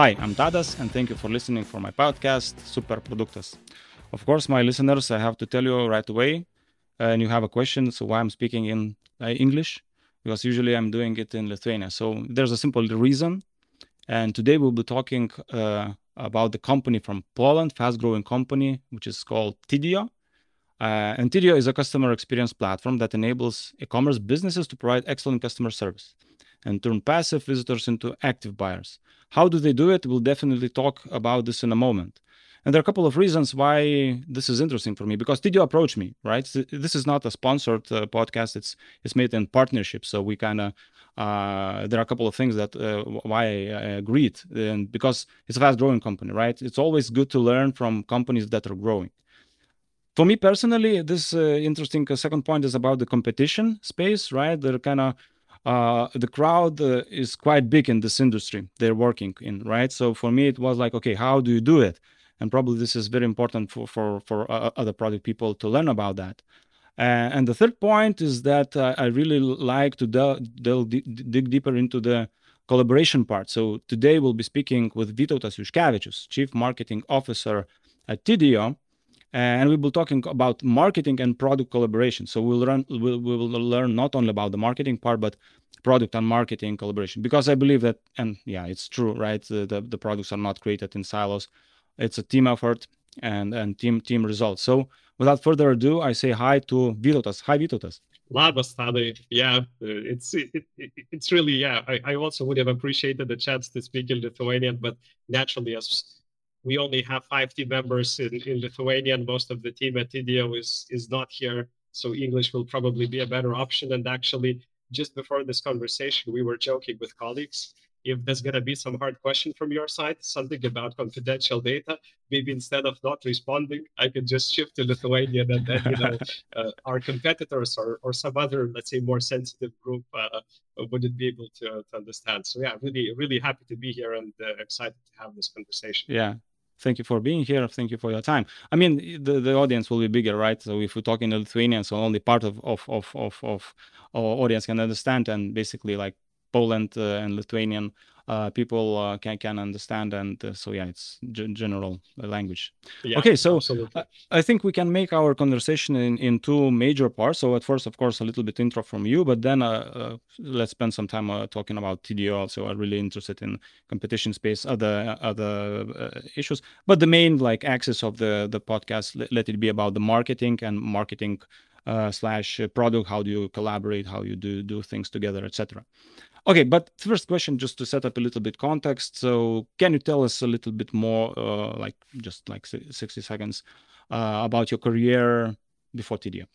Hi, I'm Tadas, and thank you for listening for my podcast, Super Produktas. Of course, my listeners, I have to tell you right away, uh, and you have a question, so why I'm speaking in uh, English, because usually I'm doing it in Lithuania. So there's a simple reason, and today we'll be talking uh, about the company from Poland, fast-growing company, which is called Tidio. Uh, and Tidio is a customer experience platform that enables e-commerce businesses to provide excellent customer service and turn passive visitors into active buyers. How do they do it? We'll definitely talk about this in a moment. And there are a couple of reasons why this is interesting for me because did you approach me, right? This is not a sponsored uh, podcast. It's it's made in partnership. So we kind of uh, there are a couple of things that uh, why I agreed, and because it's a fast-growing company, right? It's always good to learn from companies that are growing. For me personally, this uh, interesting uh, second point is about the competition space, right? They're kind of uh, the crowd uh, is quite big in this industry they're working in, right? So for me, it was like, okay, how do you do it? And probably this is very important for for for uh, other product people to learn about that. Uh, and the third point is that uh, I really like to del- del- dig deeper into the collaboration part. So today we'll be speaking with Vytautas Juškevičius, Chief Marketing Officer at Tidio, and we will be talking about marketing and product collaboration. So we'll learn we'll, we will learn not only about the marketing part, but product and marketing collaboration. Because I believe that, and yeah, it's true, right? The, the, the products are not created in silos. It's a team effort and and team team results. So without further ado, I say hi to Vytautas. Hi, Vytautas. Labas, Tadai. Yeah, uh, it's it, it, it's really yeah. I, I also would have appreciated the chance to speak in Lithuanian, but naturally, as we only have five team members in, in Lithuania, and most of the team at Tidio is is not here. So English will probably be a better option. And actually, just before this conversation, we were joking with colleagues. If there's going to be some hard question from your side, something about confidential data, maybe instead of not responding, I could just shift to Lithuanian and then, you know, uh, our competitors or, or some other, let's say, more sensitive group uh, wouldn't be able to, to understand. So, yeah, really, really happy to be here and uh, excited to have this conversation. Yeah, thank you for being here thank you for your time. I mean the, the audience will be bigger right? So if we're talking to lithuanians so only part of of of of, of our audience can understand and basically like poland uh, and lithuanian uh, people uh, can can understand and uh, so yeah it's g- general language. Yeah, okay so I, I, think we can make our conversation in, in two major parts. So at first of course a little bit intro from you but then uh, uh, let's spend some time talking about Tidio also i'm really interested in competition space other other issues. But the main like axis of the the podcast let it be about the marketing and marketing uh, slash product how do you collaborate how you do do things together etc Okay, but first question, just to set up a little bit context. So, can you tell us a little bit more, uh, like just like 60 seconds, uh, about your career before Tidio?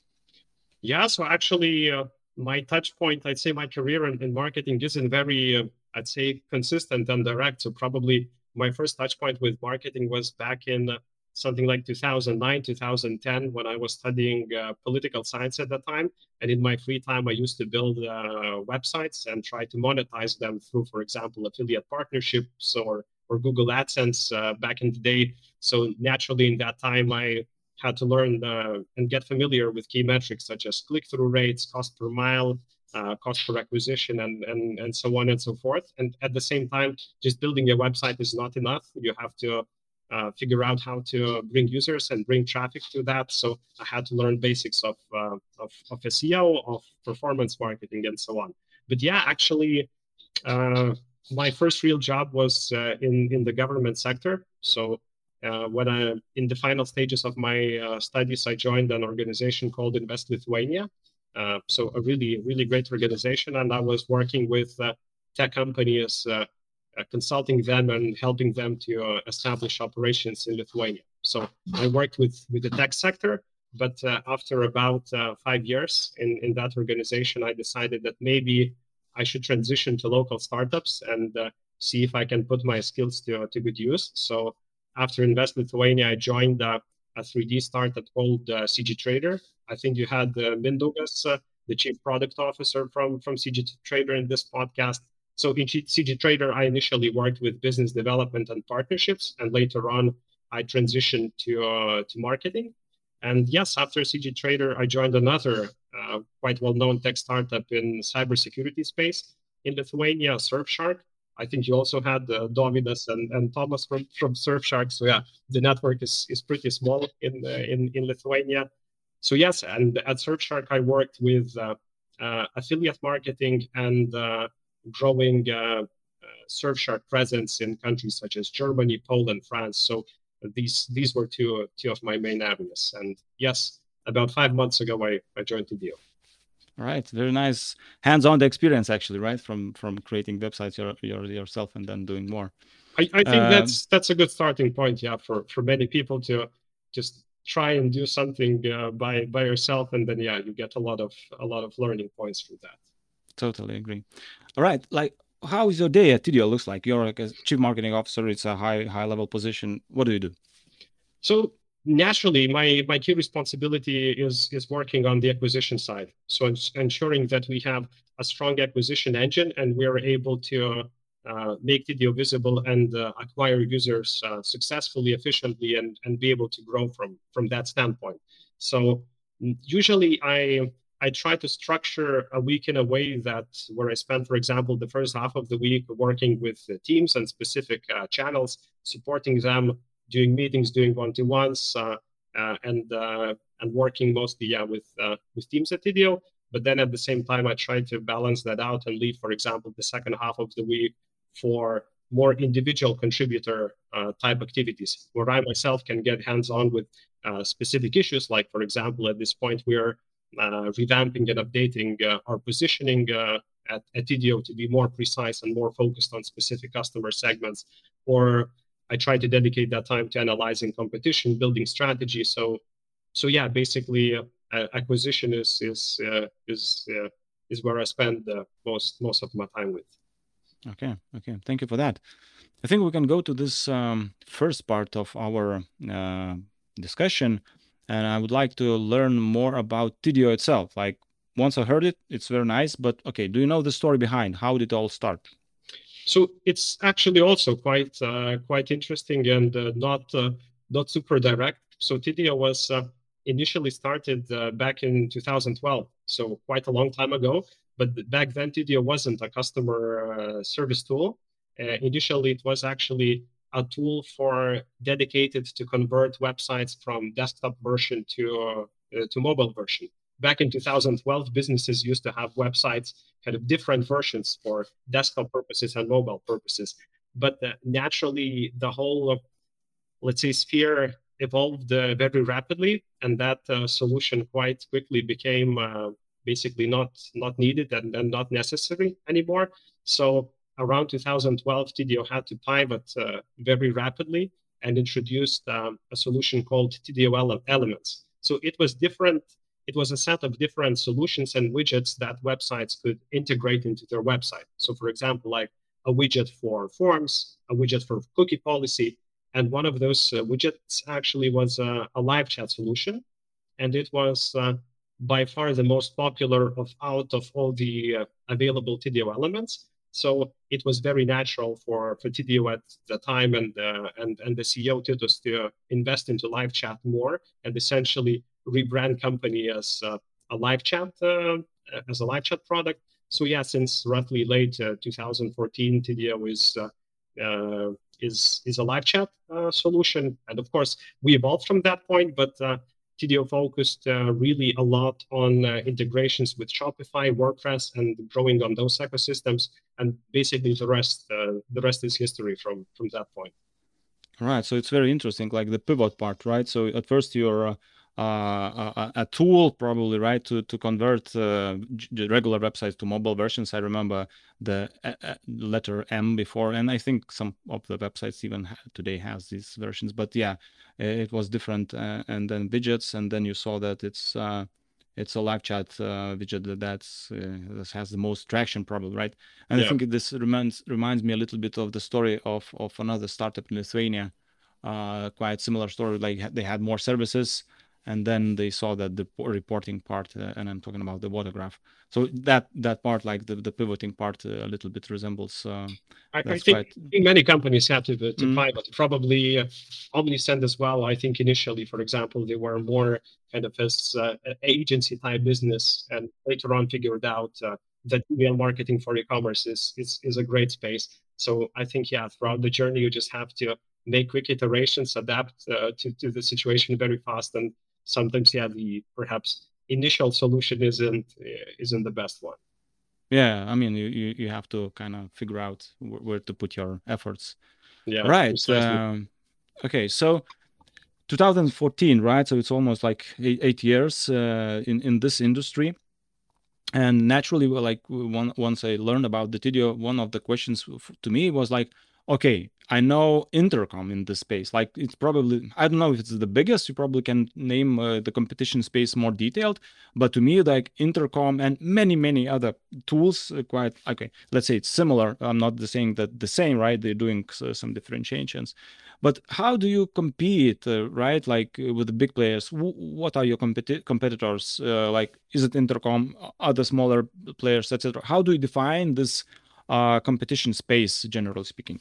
Yeah, so actually, uh, my touch point, I'd say my career in, in marketing isn't very, uh, I'd say, consistent and direct. So, probably my first touch point with marketing was back in uh, something like 2009, 2010, when I was studying uh, political science at the time. And in my free time, I used to build uh, websites and try to monetize them through, for example, affiliate partnerships or, or Google AdSense uh, back in the day. So naturally, in that time, I had to learn uh, and get familiar with key metrics such as click-through rates, cost per mile, uh, cost per acquisition and, and and so on and so forth and at the same time just building a website is not enough you have to uh, figure out how to bring users and bring traffic to that. So I had to learn basics of, uh, of, of SEO, of performance marketing, and so on. But yeah, actually, uh, my first real job was uh, in in the government sector. So uh, when I in the final stages of my studies, I joined an organization called Invest Lithuania. so a really really great organization, and I was working with tech companies consulting them and helping them to uh, establish operations in Lithuania. So I worked with, with the tech sector, but uh, after about five years in, in that organization, I decided that maybe I should transition to local startups and see if I can put my skills to, to good use. So after Invest Lithuania, I joined uh, a 3D startup called uh, CG Trader. I think you had uh, Mindaugas, uh, the chief product officer from, from CG Trader in this podcast. So in CG Trader, I initially worked with business development and partnerships, and later on, I transitioned to uh, to marketing. And yes, after CG Trader, I joined another uh, quite well-known tech startup in cybersecurity space in Lithuania, Surfshark. I think you also had uh, and, and Thomas from, from Surfshark. So yeah, the network is, is pretty small in, uh, in in Lithuania. So yes, and at Surfshark I worked with uh, uh affiliate marketing and uh, growing uh, Surfshark presence in countries such as Germany, Poland, France. So these these were two two of my main areas. And yes, about five months ago I, I joined Tidio. All right, very nice hands-on experience, actually, right? From from creating websites your, your, yourself and then doing more. I, I think um, that's that's a good starting point, yeah, for for many people to just try and do something uh, by by yourself, and then yeah, you get a lot of a lot of learning points from that. Totally agree. All right, like how is your day at Tidio looks like? You're like a chief marketing officer. It's a high high level position. What do you do? So naturally my my key responsibility is is working on the acquisition side so ensuring that we have a strong acquisition engine and we're able to uh, make Tidio visible and uh, acquire users uh, successfully efficiently and and be able to grow from from that standpoint so usually i i try to structure a week in a way that where i spend for example the first half of the week working with teams and specific uh, channels supporting them doing meetings, doing one-to-ones, uh, uh, and uh, and working mostly yeah with with teams at Tidio. But then at the same time, I try to balance that out and leave, for example, the second half of the week for more individual contributor uh, type activities where I myself can get hands on with uh, specific issues. Like, for example, at this point, we're uh, revamping and updating our positioning at, at Tidio to be more precise and more focused on specific customer segments. Or I try to dedicate that time to analyzing competition, building strategy. So, so yeah, basically, uh, acquisition is is uh, is uh, is where I spend most most of my time with. Okay, okay, thank you for that. I think we can go to this um, first part of our uh, discussion, and I would like to learn more about Tidio itself. Like once I heard it, it's very nice, but okay, do you know the story behind? How did it all start? So it's actually also quite uh, quite interesting and uh, not uh, not super direct. So Tidio was uh, initially started uh, back in 2012, so quite a long time ago. But back then, Tidio wasn't a customer uh, service tool. initially, it was actually a tool for dedicated to convert websites from desktop version to to mobile version back in 2012, businesses used to have websites, kind of different versions for desktop purposes and mobile purposes. But uh, naturally, the whole, uh, let's say, sphere evolved uh, very rapidly, and that uh, solution quite quickly became uh, basically not not needed and, and, not necessary anymore. So around 2012, Tidio had to pivot uh, very rapidly and introduced um, a solution called Tidio Elements. So it was different it was a set of different solutions and widgets that websites could integrate into their website. So, for example, like a widget for forms, a widget for cookie policy, and one of those uh, widgets actually was a, a, live chat solution, and it was uh, by far the most popular of out of all the uh, available Tidio elements. So it was very natural for, for Tidio at the time and, uh, and, and the CEO Titus to invest into live chat more and essentially rebrand company as uh, a live chat uh, as a live chat product. So yeah, since roughly late uh, 2014, Tidio is is is a live chat solution, and of course we evolved from that point, but. Tidio focused uh, really a lot on uh, integrations with Shopify, WordPress, and growing on those ecosystems. And basically, the rest uh, the rest is history from from that point. Right. So it's very interesting, like the pivot part, right? So at first you're a, a, tool probably right to to convert uh, regular websites to mobile versions i remember the uh, letter m before and i think some of the websites even ha- today has these versions but yeah it was different uh, and then widgets and then you saw that it's uh, it's a live chat uh, widget that that's that has the most traction probably right and yeah. i think this reminds reminds me a little bit of the story of of another startup in lithuania quite similar story like they had more services and then they saw that the reporting part uh, and i'm talking about the Whatagraph. So that that part like the, the pivoting part uh, a little bit resembles uh, I, I, think, quite... many companies have to, to mm. pivot. Probably uh, omnisend as well i think initially for example they were more kind of as uh, agency type business and later on figured out uh, that email marketing for e-commerce is, is is a great space. So I think yeah, throughout the journey, you just have to make quick iterations, adapt uh, to to the situation very fast, and sometimes yeah, the perhaps initial solution isn't isn't the best one. Yeah, I mean, you you, you have to kind of figure out where, where to put your efforts. Yeah. Right. Um, okay. So 2014, right? So it's almost like eight, eight years uh, in in this industry. And naturally, like one, once I learned about the Tidio, one of the questions to me was like, okay, I know intercom in this space. Like it's probably I don't know if it's the biggest. You probably can name uh, the competition space more detailed. But to me, like intercom and many many other tools, uh, quite okay. Let's say it's similar. I'm not saying that the same, right? They're doing uh, some differentiations. But how do you compete, uh, right? Like uh, with the big players. W- what are your competi- competitors? Like is it intercom, other smaller players, etc. How do you define this competition space, generally speaking?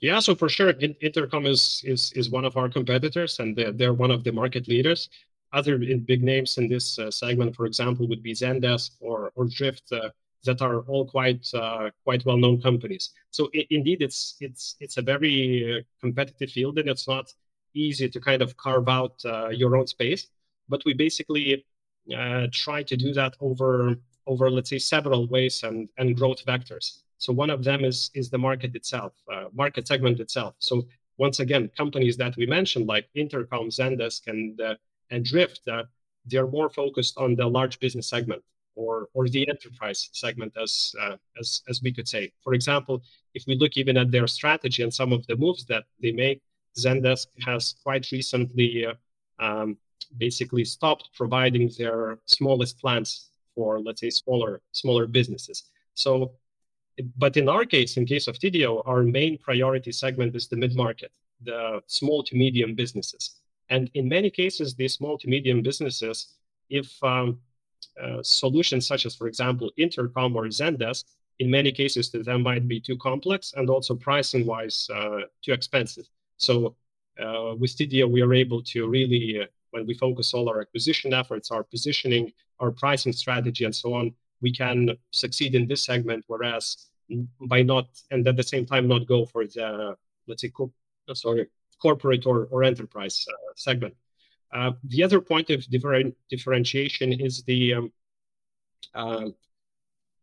Yeah, so for sure, Intercom is is is one of our competitors, and they're, they're one of the market leaders. Other big names in this uh, segment, for example, would be Zendesk or or Drift, uh, that are all quite uh, quite well known companies. So it, indeed, it's it's it's a very uh, competitive field, and it's not easy to kind of carve out uh, your own space. But we basically uh, try to do that over over let's say several ways and and growth vectors. So one of them is is the market itself, uh, market segment itself. So once again, companies that we mentioned like Intercom, Zendesk, and uh, and Drift, uh, they're more focused on the large business segment or or the enterprise segment, as uh, as as we could say. For example, if we look even at their strategy and some of the moves that they make, Zendesk has quite recently uh, um, basically stopped providing their smallest plans for let's say smaller smaller businesses. So but in our case, in case of Tidio, our main priority segment is the mid-market, the small to medium businesses. And in many cases, these small to medium businesses, if um, uh, solutions such as, for example, Intercom or Zendesk, in many cases, to them might be too complex and also pricing-wise uh, too expensive. So uh, with Tidio, we are able to really, uh, when we focus all our acquisition efforts, our positioning, our pricing strategy, and so on, we can succeed in this segment, whereas by not and at the same time not go for the let's say co- uh, sorry corporate or, or enterprise uh, segment. Uh, the other point of different differentiation is the um, uh,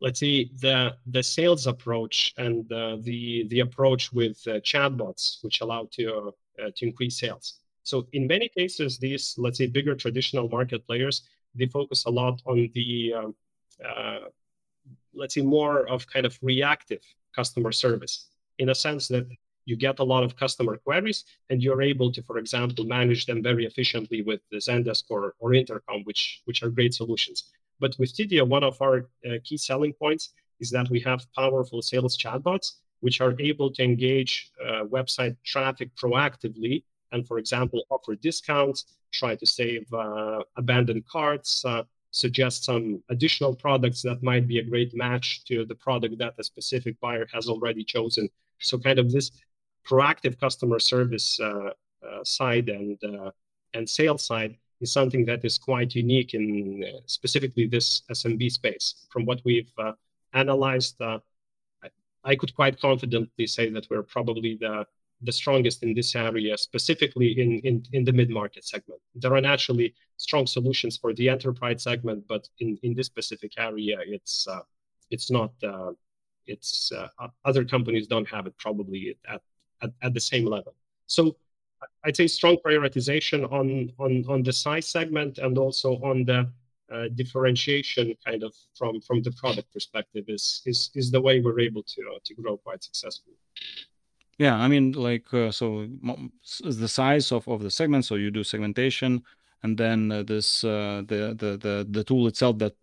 let's say the the sales approach and uh, the the approach with uh, chatbots, which allow to to increase sales. So in many cases, these let's say bigger traditional market players they focus a lot on the um, let's say more of kind of reactive customer service in a sense that you get a lot of customer queries and you're able to for example manage them very efficiently with zendesk or, or intercom which which are great solutions. But with tidio one of our uh, key selling points is that we have powerful sales chatbots which are able to engage uh, website traffic proactively and for example offer discounts try to save uh, abandoned carts uh, suggest some additional products that might be a great match to the product that a specific buyer has already chosen. So, kind of this proactive customer service uh, uh, side and uh, and sales side is something that is quite unique in uh, specifically this SMB space. From what we've uh, analyzed, uh, I, I could quite confidently say that we're probably the the strongest in this area, specifically in, in, in the mid-market segment. There are naturally strong solutions for the enterprise segment, but in, in this specific area, it's uh, it's not uh, it's uh, other companies don't have it probably at, at, at the same level. So I'd say strong prioritization on on on the size segment and also on the uh, differentiation kind of from from the product perspective is is is the way we're able to uh, to grow quite successfully. Yeah, I mean, like, uh, so the size of, of the segment. So you do segmentation, and then uh, this uh, the, the the the tool itself that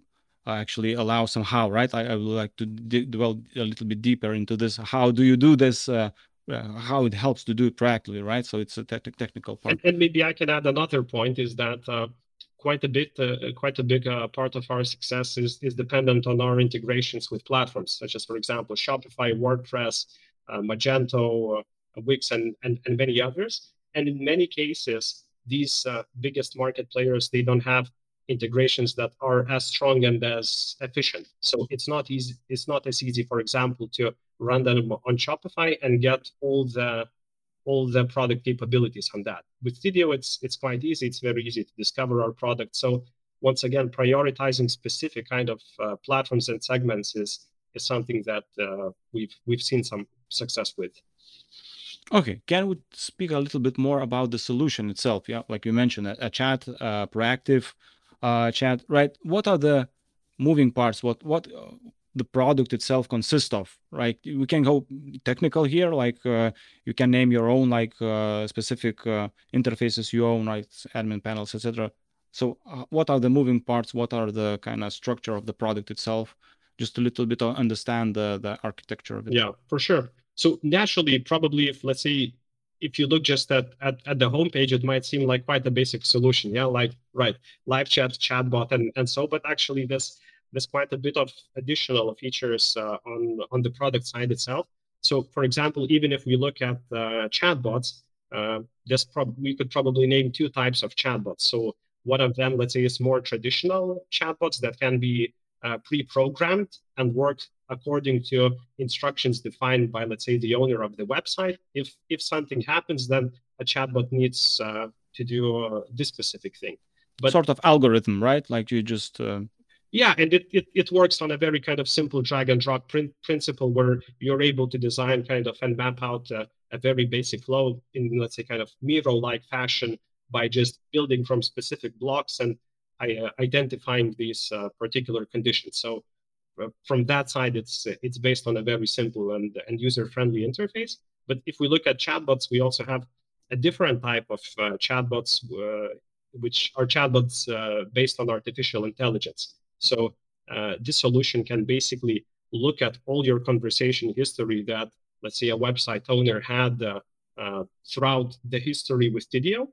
actually allows somehow, right? I, I would like to dwell a little bit deeper into this. How do you do this? Uh, uh, how it helps to do it practically, right? So it's a te- technical part. And, and, maybe I can add another point is that uh, quite a bit, quite a big part of our success is is dependent on our integrations with platforms such as, for example, Shopify, WordPress. Uh, Magento, uh, Wix, and, and, and many others. And in many cases, these uh, biggest market players, they don't have integrations that are as strong and as efficient. So it's not easy. It's not as easy, for example, to run them on Shopify and get all the all the product capabilities on that. With Tidio, it's it's quite easy. It's very easy to discover our product. So once again, prioritizing specific kind of uh, platforms and segments is is something that uh, we've we've seen some success with. Okay, can we speak a little bit more about the solution itself? Yeah, like you mentioned, a, a chat, uh, proactive uh, chat, right? What are the moving parts? What what uh, the product itself consists of? Right? We can go technical here, like uh, you can name your own like uh, specific uh, interfaces you own, right? Admin panels, etc. So, what are the moving parts? What are the kind of structure of the product itself? Just a little bit to understand the the architecture of it. Yeah, for sure. So naturally, probably if let's say if you look just at, at, at the homepage, it might seem like quite a basic solution. Yeah, like right, live chat, chatbot, and, and so, but actually there's there's quite a bit of additional features uh, on on the product side itself. So for example, even if we look at uh, chatbots, uh, there's prob- we could probably name two types of chatbots. So one of them, let's say, is more traditional chatbots that can be uh, pre-programmed and work according to instructions defined by, let's say, the owner of the website. If if something happens, then a chatbot needs uh, to do uh, this specific thing. But sort of algorithm, right? Like you just. Uh... Yeah, and it, it, it works on a very kind of simple drag and drop print principle where you're able to design kind of and map out a, a very basic flow in, let's say, kind of Miro like fashion by just building from specific blocks and uh, identifying these uh, particular conditions. So from that side, it's it's based on a very simple and, and user-friendly interface. But if we look at chatbots, we also have a different type of uh, chatbots, uh, which are chatbots uh, based on artificial intelligence. So uh, this solution can basically look at all your conversation history that, let's say, a website owner had throughout the history with Tidio,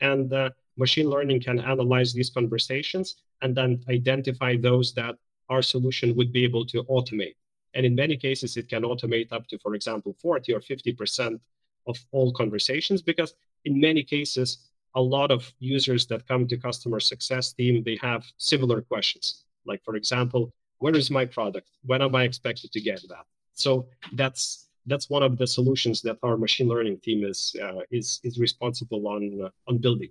and machine learning can analyze these conversations and then identify those that our solution would be able to automate. And in many cases, it can automate up to, for example, 40 or 50% of all conversations, because in many cases, a lot of users that come to customer success team, they have similar questions. Like, for example, where is my product? When am I expected to get that? So that's that's one of the solutions that our machine learning team is uh, is is responsible on uh, on building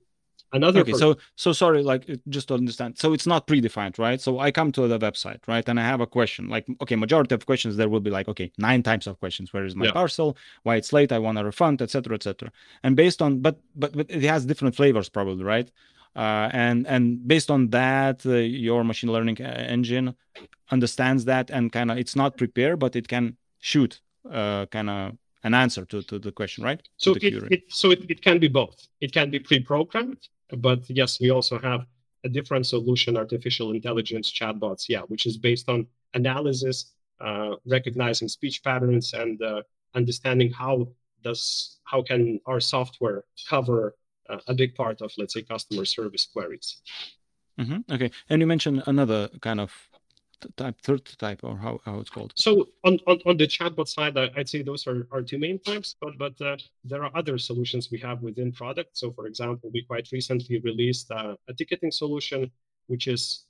another okay so so sorry like just to understand so it's not predefined right? So i come to the website right and i have a question like okay majority of questions there will be like okay nine types of questions where is my yeah. parcel why it's late i want a refund etc etc and based on but, but but it has different flavors probably right? Uh, and and based on that uh, your machine learning uh, engine understands that and kind of it's not prepared but it can shoot uh, kind of an answer to, to the question right so it, it, so it, it can be both it can be pre-programmed but yes, we also have a different solution, artificial intelligence chatbots, yeah, which is based on analysis, uh, recognizing speech patterns, and uh, understanding how does how can our software cover uh, a big part of, let's say, customer service queries. Mm-hmm. Okay, and you mentioned another kind of type, third type, or how, how it's called? So on, on, on the chatbot side, I'd say those are, are two main types, but but uh, there are other solutions we have within product. So for example, we quite recently released uh, a ticketing solution, which is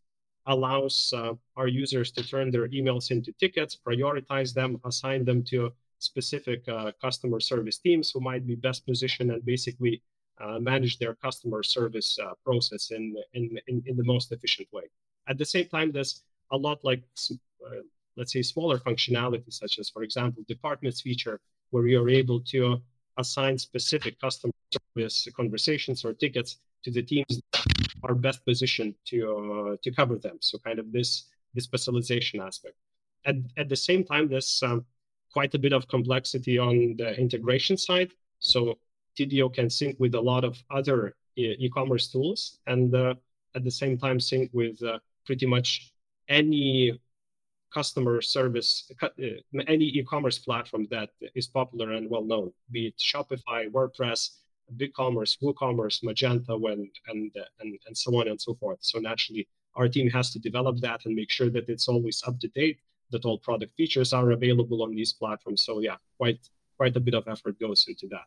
allows uh, our users to turn their emails into tickets, prioritize them, assign them to specific uh, customer service teams who might be best positioned and basically uh, manage their customer service uh, process in, in, in, in the most efficient way. At the same time, there's a lot like uh, let's say smaller functionality such as for example departments feature where you're able to assign specific customer service conversations or tickets to the teams that are best positioned to uh, to cover them. So kind of this this specialization aspect. At, at the same time there's um, quite a bit of complexity on the integration side. So Tidio can sync with a lot of other e-commerce tools and uh, at the same time sync with uh, pretty much any customer service, uh, any e-commerce platform that is popular and well known, be it Shopify, WordPress, BigCommerce, WooCommerce, Magento, and, and, and, and so on and so forth. So naturally, our team has to develop that and make sure that it's always up to date, that all product features are available on these platforms. So yeah, quite quite a bit of effort goes into that.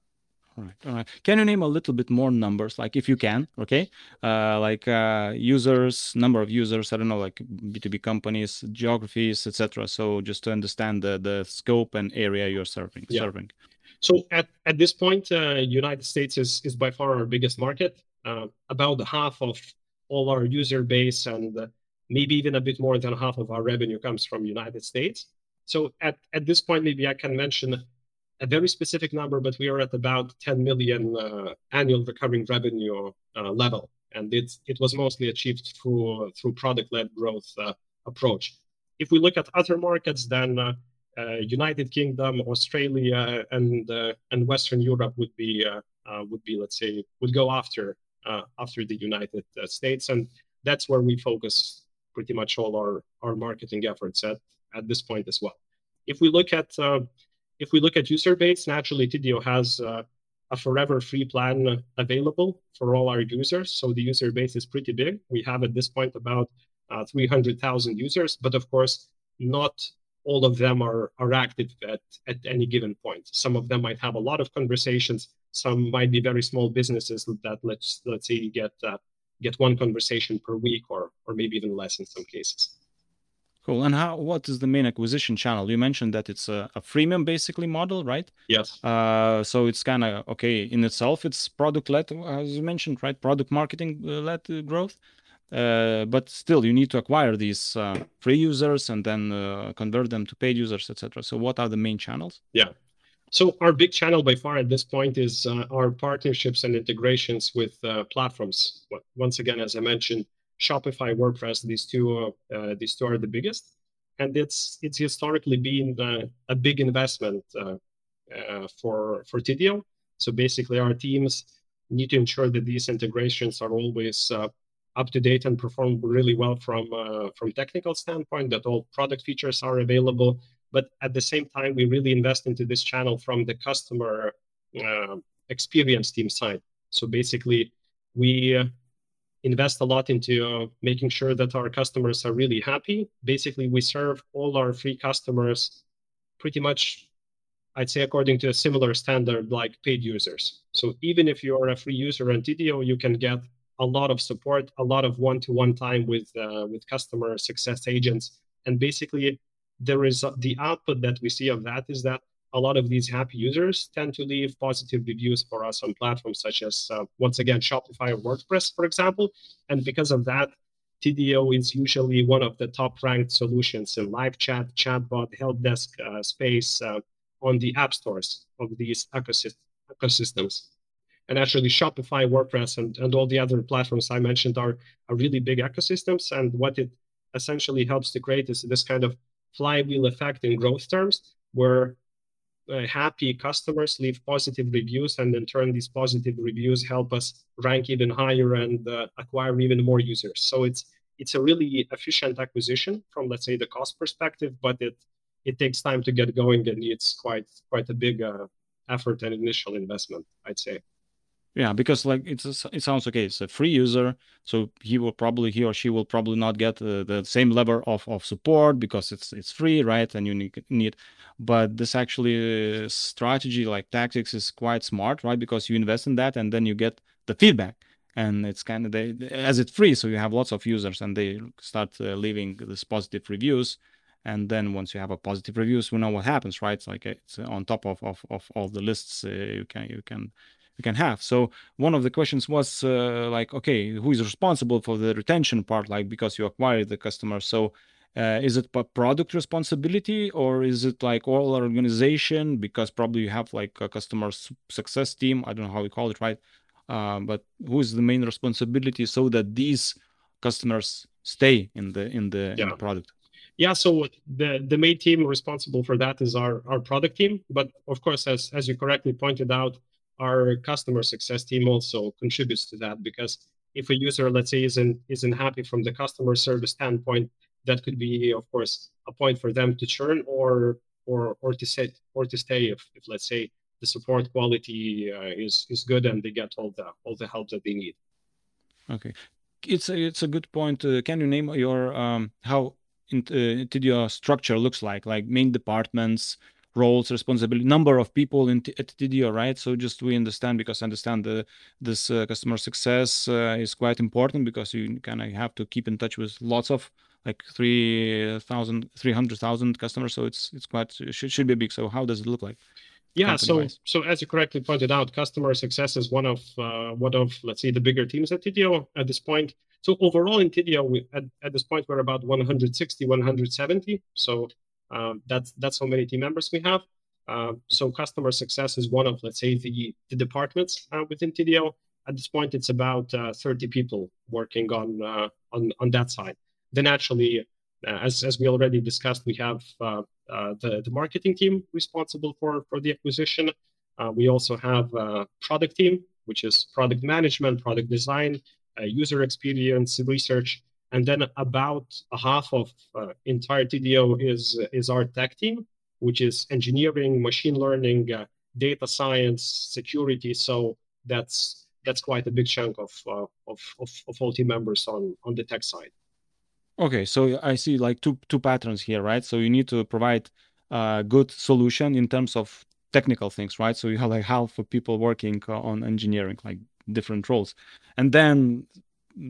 All right, all right. Can you name a little bit more numbers, like if you can, okay? Uh, like uh, users, number of users. I don't know, like B two B companies, geographies, etc. So just to understand the the scope and area you're serving. Yeah. Serving. So at, at this point, uh, United States is is by far our biggest market. Uh, about half of all our user base and uh, maybe even a bit more than half of our revenue comes from United States. So at, at this point, maybe I can mention a very specific number, but we are at about 10 million uh, annual recurring revenue uh, level, and it's it was mostly achieved through through product-led growth uh, approach. If we look at other markets, then uh, uh, United Kingdom, Australia, and and Western Europe would be would be let's say would go after after the United States, and that's where we focus pretty much all our our marketing efforts at at this point as well. If we look at if we look at user base, naturally Tidio has uh, a forever free plan available for all our users. So the user base is pretty big. We have at this point about uh, 300,000 users, but of course, not all of them are, are active at, at any given point. Some of them might have a lot of conversations. Some might be very small businesses that let's let's say get uh, get one conversation per week or or maybe even less in some cases. Cool. And how? What is the main acquisition channel? You mentioned that it's a, a freemium basically model, right? Yes. Uh, so it's kind of okay in itself. It's product led, as you mentioned, right? Product marketing uh, led uh, growth. Uh, but still, you need to acquire these uh, free users and then uh, convert them to paid users, etc. So, what are the main channels? Yeah. So our big channel by far at this point is our partnerships and integrations with platforms. Once again, as I mentioned, Shopify, WordPress. These two, uh, these two are the biggest, and it's it's historically been uh, a big investment uh, uh, for for Tidio. So basically, our teams need to ensure that these integrations are always uh, up to date and perform really well from from technical standpoint. That all product features are available, but at the same time, we really invest into this channel from the customer experience team side. So basically, we invest a lot into uh, making sure that our customers are really happy. Basically, we serve all our free customers pretty much, I'd say, according to a similar standard like paid users. So even if you are a free user on Tidio, you can get a lot of support, a lot of one-to-one time with uh, with customer success agents, and basically there is the output that we see of that is that a lot of these happy users tend to leave positive reviews for us on platforms such as, uh, once again, Shopify or WordPress, for example. And because of that, Tidio is usually one of the top ranked solutions in live chat, chatbot, help desk uh, space uh, on the app stores of these ecosystems. And actually, Shopify, WordPress, and, and all the other platforms I mentioned are, are really big ecosystems. And what it essentially helps to create is this kind of flywheel effect in growth terms, where uh, happy customers leave positive reviews, and in turn, these positive reviews help us rank even higher and uh, acquire even more users. So it's it's a really efficient acquisition from let's say the cost perspective, but it it takes time to get going and it's quite quite a big uh, effort and initial investment, I'd say yeah because like it's a, it sounds okay it's a free user so he will probably he or she will probably not get uh, the same level of, of support because it's it's free right and you need, but this actually uh, strategy like tactics is quite smart right because you invest in that and then you get the feedback. And it's kind of they as it's free so you have lots of users and they start uh, leaving this positive reviews. And then once you have a positive reviews we know what happens right? It's like it's on top of, of, of all the lists uh, you can you can you can have. So one of the questions was uh, like, okay, who is responsible for the retention part? Like because you acquired the customer, so uh, is it product responsibility or is it like all organization? Because probably you have like a customer success team. I don't know how you call it, right? Uh, but who is the main responsibility so that these customers stay in the in the, yeah. in the product? Yeah, so the the main team responsible for that is our our product team. But of course, as as you correctly pointed out, our customer success team also contributes to that because if a user let's say isn't isn't happy from the customer service standpoint that could be of course a point for them to churn or or or to sit or to stay if, if let's say the support quality uh, is is good and they get all the all the help that they need. Okay. It's a, it's a good point. Uh, can you name your um how into, uh, structure looks like? Like main departments roles, responsibility, number of people in t- at Tidio, right? So just we understand because I understand the this uh, customer success uh, is quite important because you kind of have to keep in touch with lots of like 3,000, 300,000 customers. So it's it's quite it should, should be big. So how does it look like? Yeah, so so as you correctly pointed out, customer success is one of uh, one of let's say the bigger teams at Tidio at this point. So overall in Tidio, we, at, at this point we're about 160, 170. So um, that's that's how many team members we have. Uh, so customer success is one of let's say the the departments uh, within Tidio. At this point, it's about uh, 30 people working on uh, on on that side. Then actually, uh, as as we already discussed, we have uh, the, the marketing team responsible for, for the acquisition. We also have a product team, which is product management, product design, user experience, research. And then about a half of uh, entire Tidio is, is our tech team, which is engineering, machine learning, uh, data science, security. So that's that's quite a big chunk of, uh, of, of, of all team members on, on the tech side. Okay, so I see like two two patterns here, right? So you need to provide a good solution in terms of technical things, right? So you have like half of people working on engineering, like different roles, and then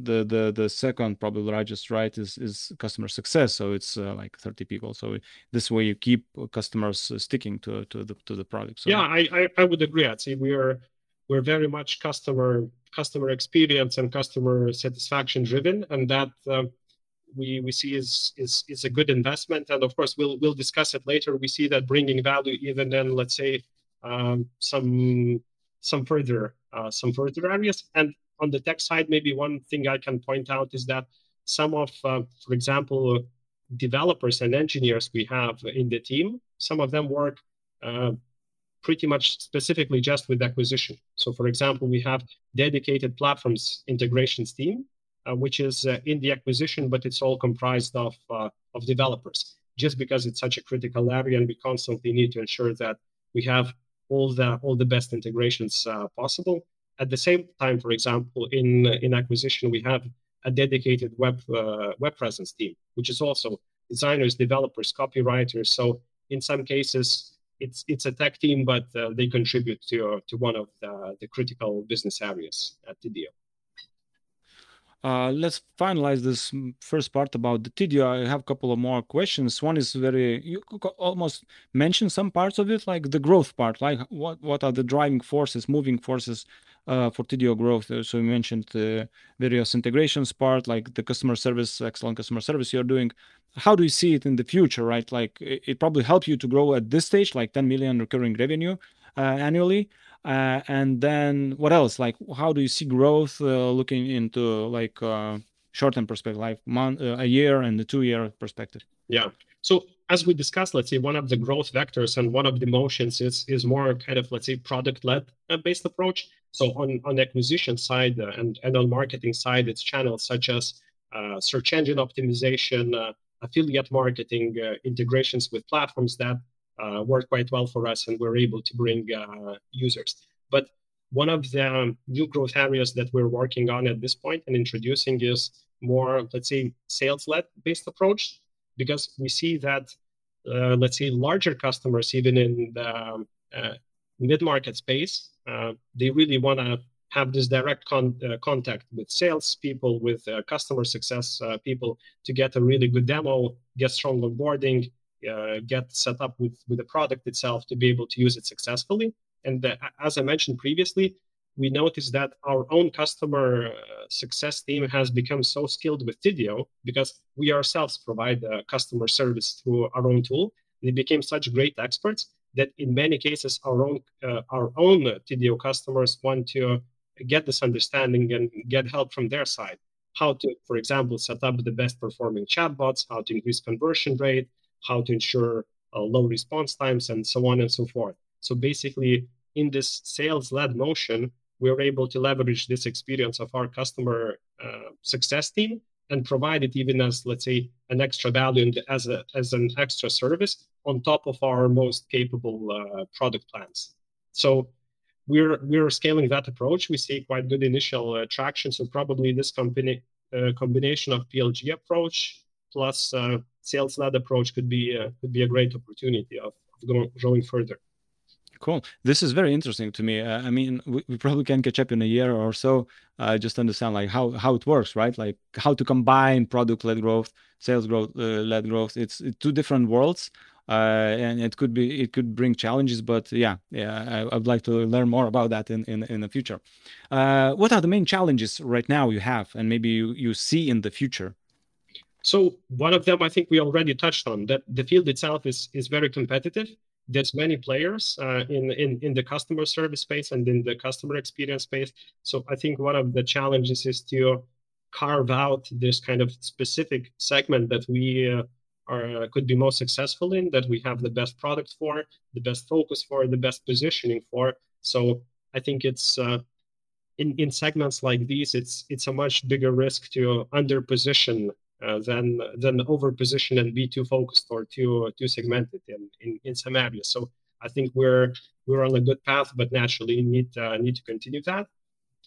the the the second probably largest right is is customer success so it's uh, like 30 people so this way you keep customers sticking to to the to the product so yeah I, I i would agree i'd say we are we're very much customer customer experience and customer satisfaction driven and that um, we we see is is is a good investment. And of course, we'll we'll discuss it later. We see that bringing value even in let's say um, some some further uh, some further areas. And on the tech side, maybe one thing I can point out is that some of, uh, for example, developers and engineers we have in the team, some of them work uh, pretty much specifically just with acquisition. So, for example, we have dedicated platforms integrations team uh, which is uh, in the acquisition, but it's all comprised of uh, of developers. Just because it's such a critical area, and we constantly need to ensure that we have all the all the best integrations possible. At the same time, for example, in in acquisition, we have a dedicated web web presence team, which is also designers, developers, copywriters. So in some cases, it's it's a tech team, but uh, they contribute to to one of the, the critical business areas at Tidio. Uh, let's finalize this first part about the Tidio. I have a couple of more questions. One is very you almost mentioned some parts of it, like the growth part, like what what are the driving forces, moving forces uh, for Tidio growth. Uh, so you mentioned the various integrations part, like the customer service, excellent customer service you're doing. How do you see it in the future, right? Like it, probably help you to grow at this stage, like 10 million recurring revenue uh, annually. Uh, and then what else? Like, how do you see growth uh, looking into like uh, short-term perspective, like month, uh, a year and a two-year perspective? Yeah. So as we discussed, let's say one of the growth vectors and one of the motions is is more kind of let's say product-led uh, based approach. So on on acquisition side uh, and and on marketing side, it's channels such as search engine optimization, affiliate marketing, integrations with platforms that uh, work quite well for us and we're able to bring uh, users. But one of the new growth areas that we're working on at this point and introducing is more, let's say, sales-led based approach, because we see that, uh, let's say, larger customers, even in the uh, mid-market space, uh, they really want to have this direct con- uh, contact with sales people, with customer success people to get a really good demo, get strong onboarding, uh, get set up with with the product itself to be able to use it successfully. And uh, as I mentioned previously, we noticed that our own customer uh, success team has become so skilled with Tidio because we ourselves provide uh, customer service through our own tool. They became such great experts that in many cases our own uh, our own Tidio customers want to get this understanding and get help from their side. How to, for example, set up the best performing chatbots, how to increase conversion rate, how to ensure uh, low response times, and so on and so forth. So basically, in this sales-led motion, we're able to leverage this experience of our customer uh, success team and provide it even as, let's say, an extra value and as a as an extra service on top of our most capable uh, product plans. So we're we're scaling that approach. We see quite good initial uh, traction. So probably this company uh, combination of PLG approach plus uh, sales-led approach could be uh, could be a great opportunity of, going, growing further. Cool. This is very interesting to me. Uh, I mean, we, we, probably can catch up in a year or so. Uh, just understand like how how it works, right? Like how to combine product-led growth, sales growth, uh, led growth. It's, it's, two different worlds, uh, and it could be it could bring challenges. But yeah, yeah, I, would like to learn more about that in in, in the future. Uh, what are the main challenges right now you have, and maybe you, you see in the future? So one of them, I think we already touched on that the field itself is is very competitive there's many players uh, in, in in the customer service space and in the customer experience space. So I think one of the challenges is to carve out this kind of specific segment that we uh, are could be most successful in, that we have the best product for, the best focus for, the best positioning for. So I think it's uh, in in segments like these, it's it's a much bigger risk to under position uh, than than over positioned and be too focused or too too segmented in, in, in some areas. So I think we're we're on a good path, but naturally need uh, need to continue that.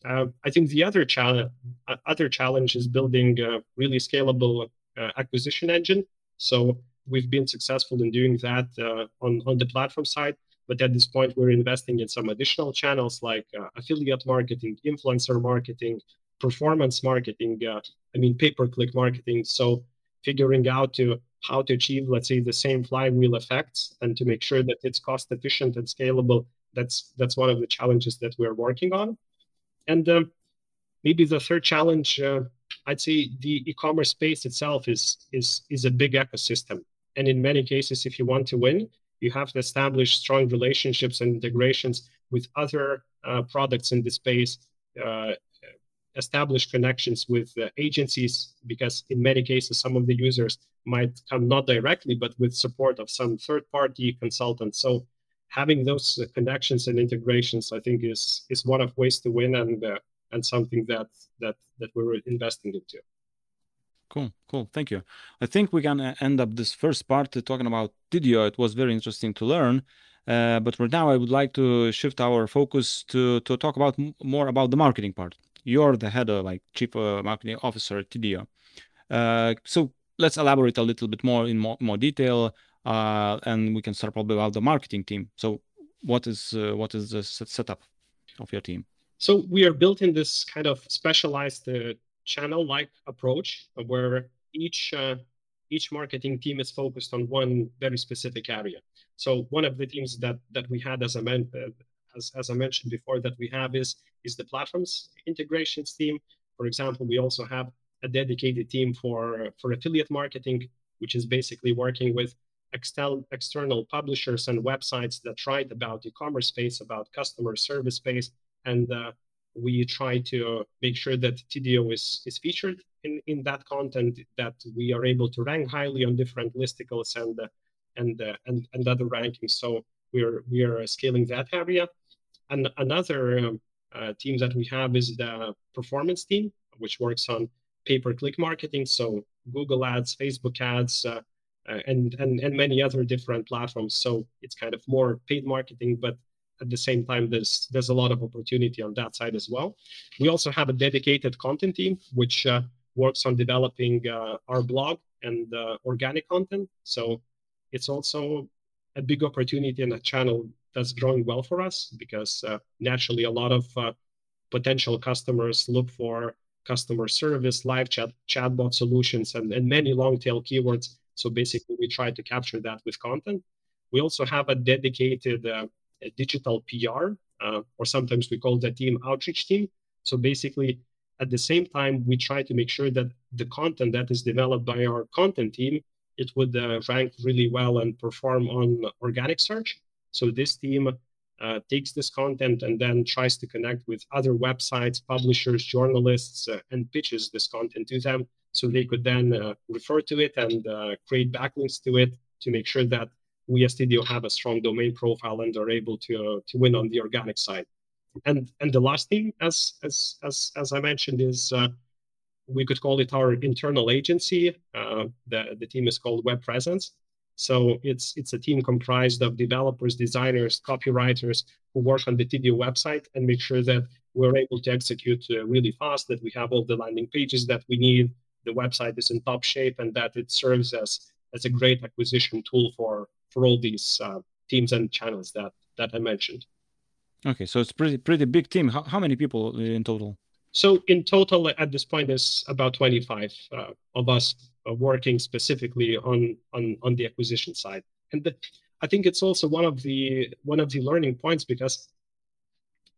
Uh, I think the other challenge uh, other challenge is building a really scalable uh, acquisition engine. So we've been successful in doing that uh, on on the platform side. But at this point, we're investing in some additional channels like affiliate marketing, influencer marketing, performance marketing, uh, I mean, pay-per-click marketing. So figuring out to how to achieve, let's say, the same flywheel effects and to make sure that it's cost efficient and scalable. That's that's one of the challenges that we're working on. And um, maybe the third challenge, uh, I'd say, the e-commerce space itself is is is a big ecosystem. And in many cases, if you want to win, you have to establish strong relationships and integrations with other uh, products in the space, uh, establish connections with uh, agencies because in many cases some of the users might come not directly but with support of some third party consultant so having those uh, connections and integrations i think is is one of ways to win and uh, and something that that that we're investing into. Cool cool. Thank you. I think we can end up this first part talking about Tidio it was very interesting to learn uh, but for now i would like to shift our focus to to talk about more about the marketing part you're the head of like chief marketing officer at Tidio. Uh, so let's elaborate a little bit more in more, more detail, uh, and we can start probably about the marketing team. So what is uh, what is the setup of your team? So we are built in this kind of specialized channel-like approach where each each marketing team is focused on one very specific area. So one of the teams that that we had as a men, as, as I mentioned before, that we have is, is the platforms integrations team. For example, we also have a dedicated team for, for affiliate marketing, which is basically working with extel, external publishers and websites that write about e-commerce space, about customer service space, and uh, we try to make sure that Tidio is, is featured in, in that content, that we are able to rank highly on different listicles and uh, and, uh, and and other rankings. So we're we are scaling that area. And another um, uh, team that we have is the performance team, which works on pay-per-click marketing, so Google Ads, Facebook Ads, uh, uh, and, and and many other different platforms. So it's kind of more paid marketing, but at the same time, there's there's a lot of opportunity on that side as well. We also have a dedicated content team, which uh, works on developing uh, our blog and uh, organic content. So it's also a big opportunity and a channel that's growing well for us because uh, naturally a lot of uh, potential customers look for customer service, live chat, chatbot solutions, and, and many long tail keywords. So basically, we try to capture that with content. We also have a dedicated uh, digital PR, uh, or sometimes we call the team outreach team. So basically, at the same time, we try to make sure that the content that is developed by our content team it would uh, rank really well and perform on organic search. So this team uh, takes this content and then tries to connect with other websites, publishers, journalists, uh, and pitches this content to them so they could then uh, refer to it and uh, create backlinks to it to make sure that we as Tidio have a strong domain profile and are able to, uh, to win on the organic side. And, and the last thing, as, as, as, as I mentioned, is uh, we could call it our internal agency. the, the team is called Web Presence. So it's it's a team comprised of developers, designers, copywriters who work on the Tidio website and make sure that we're able to execute uh, really fast, that we have all the landing pages that we need, the website is in top shape, and that it serves as as a great acquisition tool for for all these uh, teams and channels that that I mentioned. Okay, so it's pretty pretty big team. How, how many people in total? So in total, at this point, there's about 25 uh, of us uh, working specifically on on on the acquisition side, and the, I think it's also one of the one of the learning points because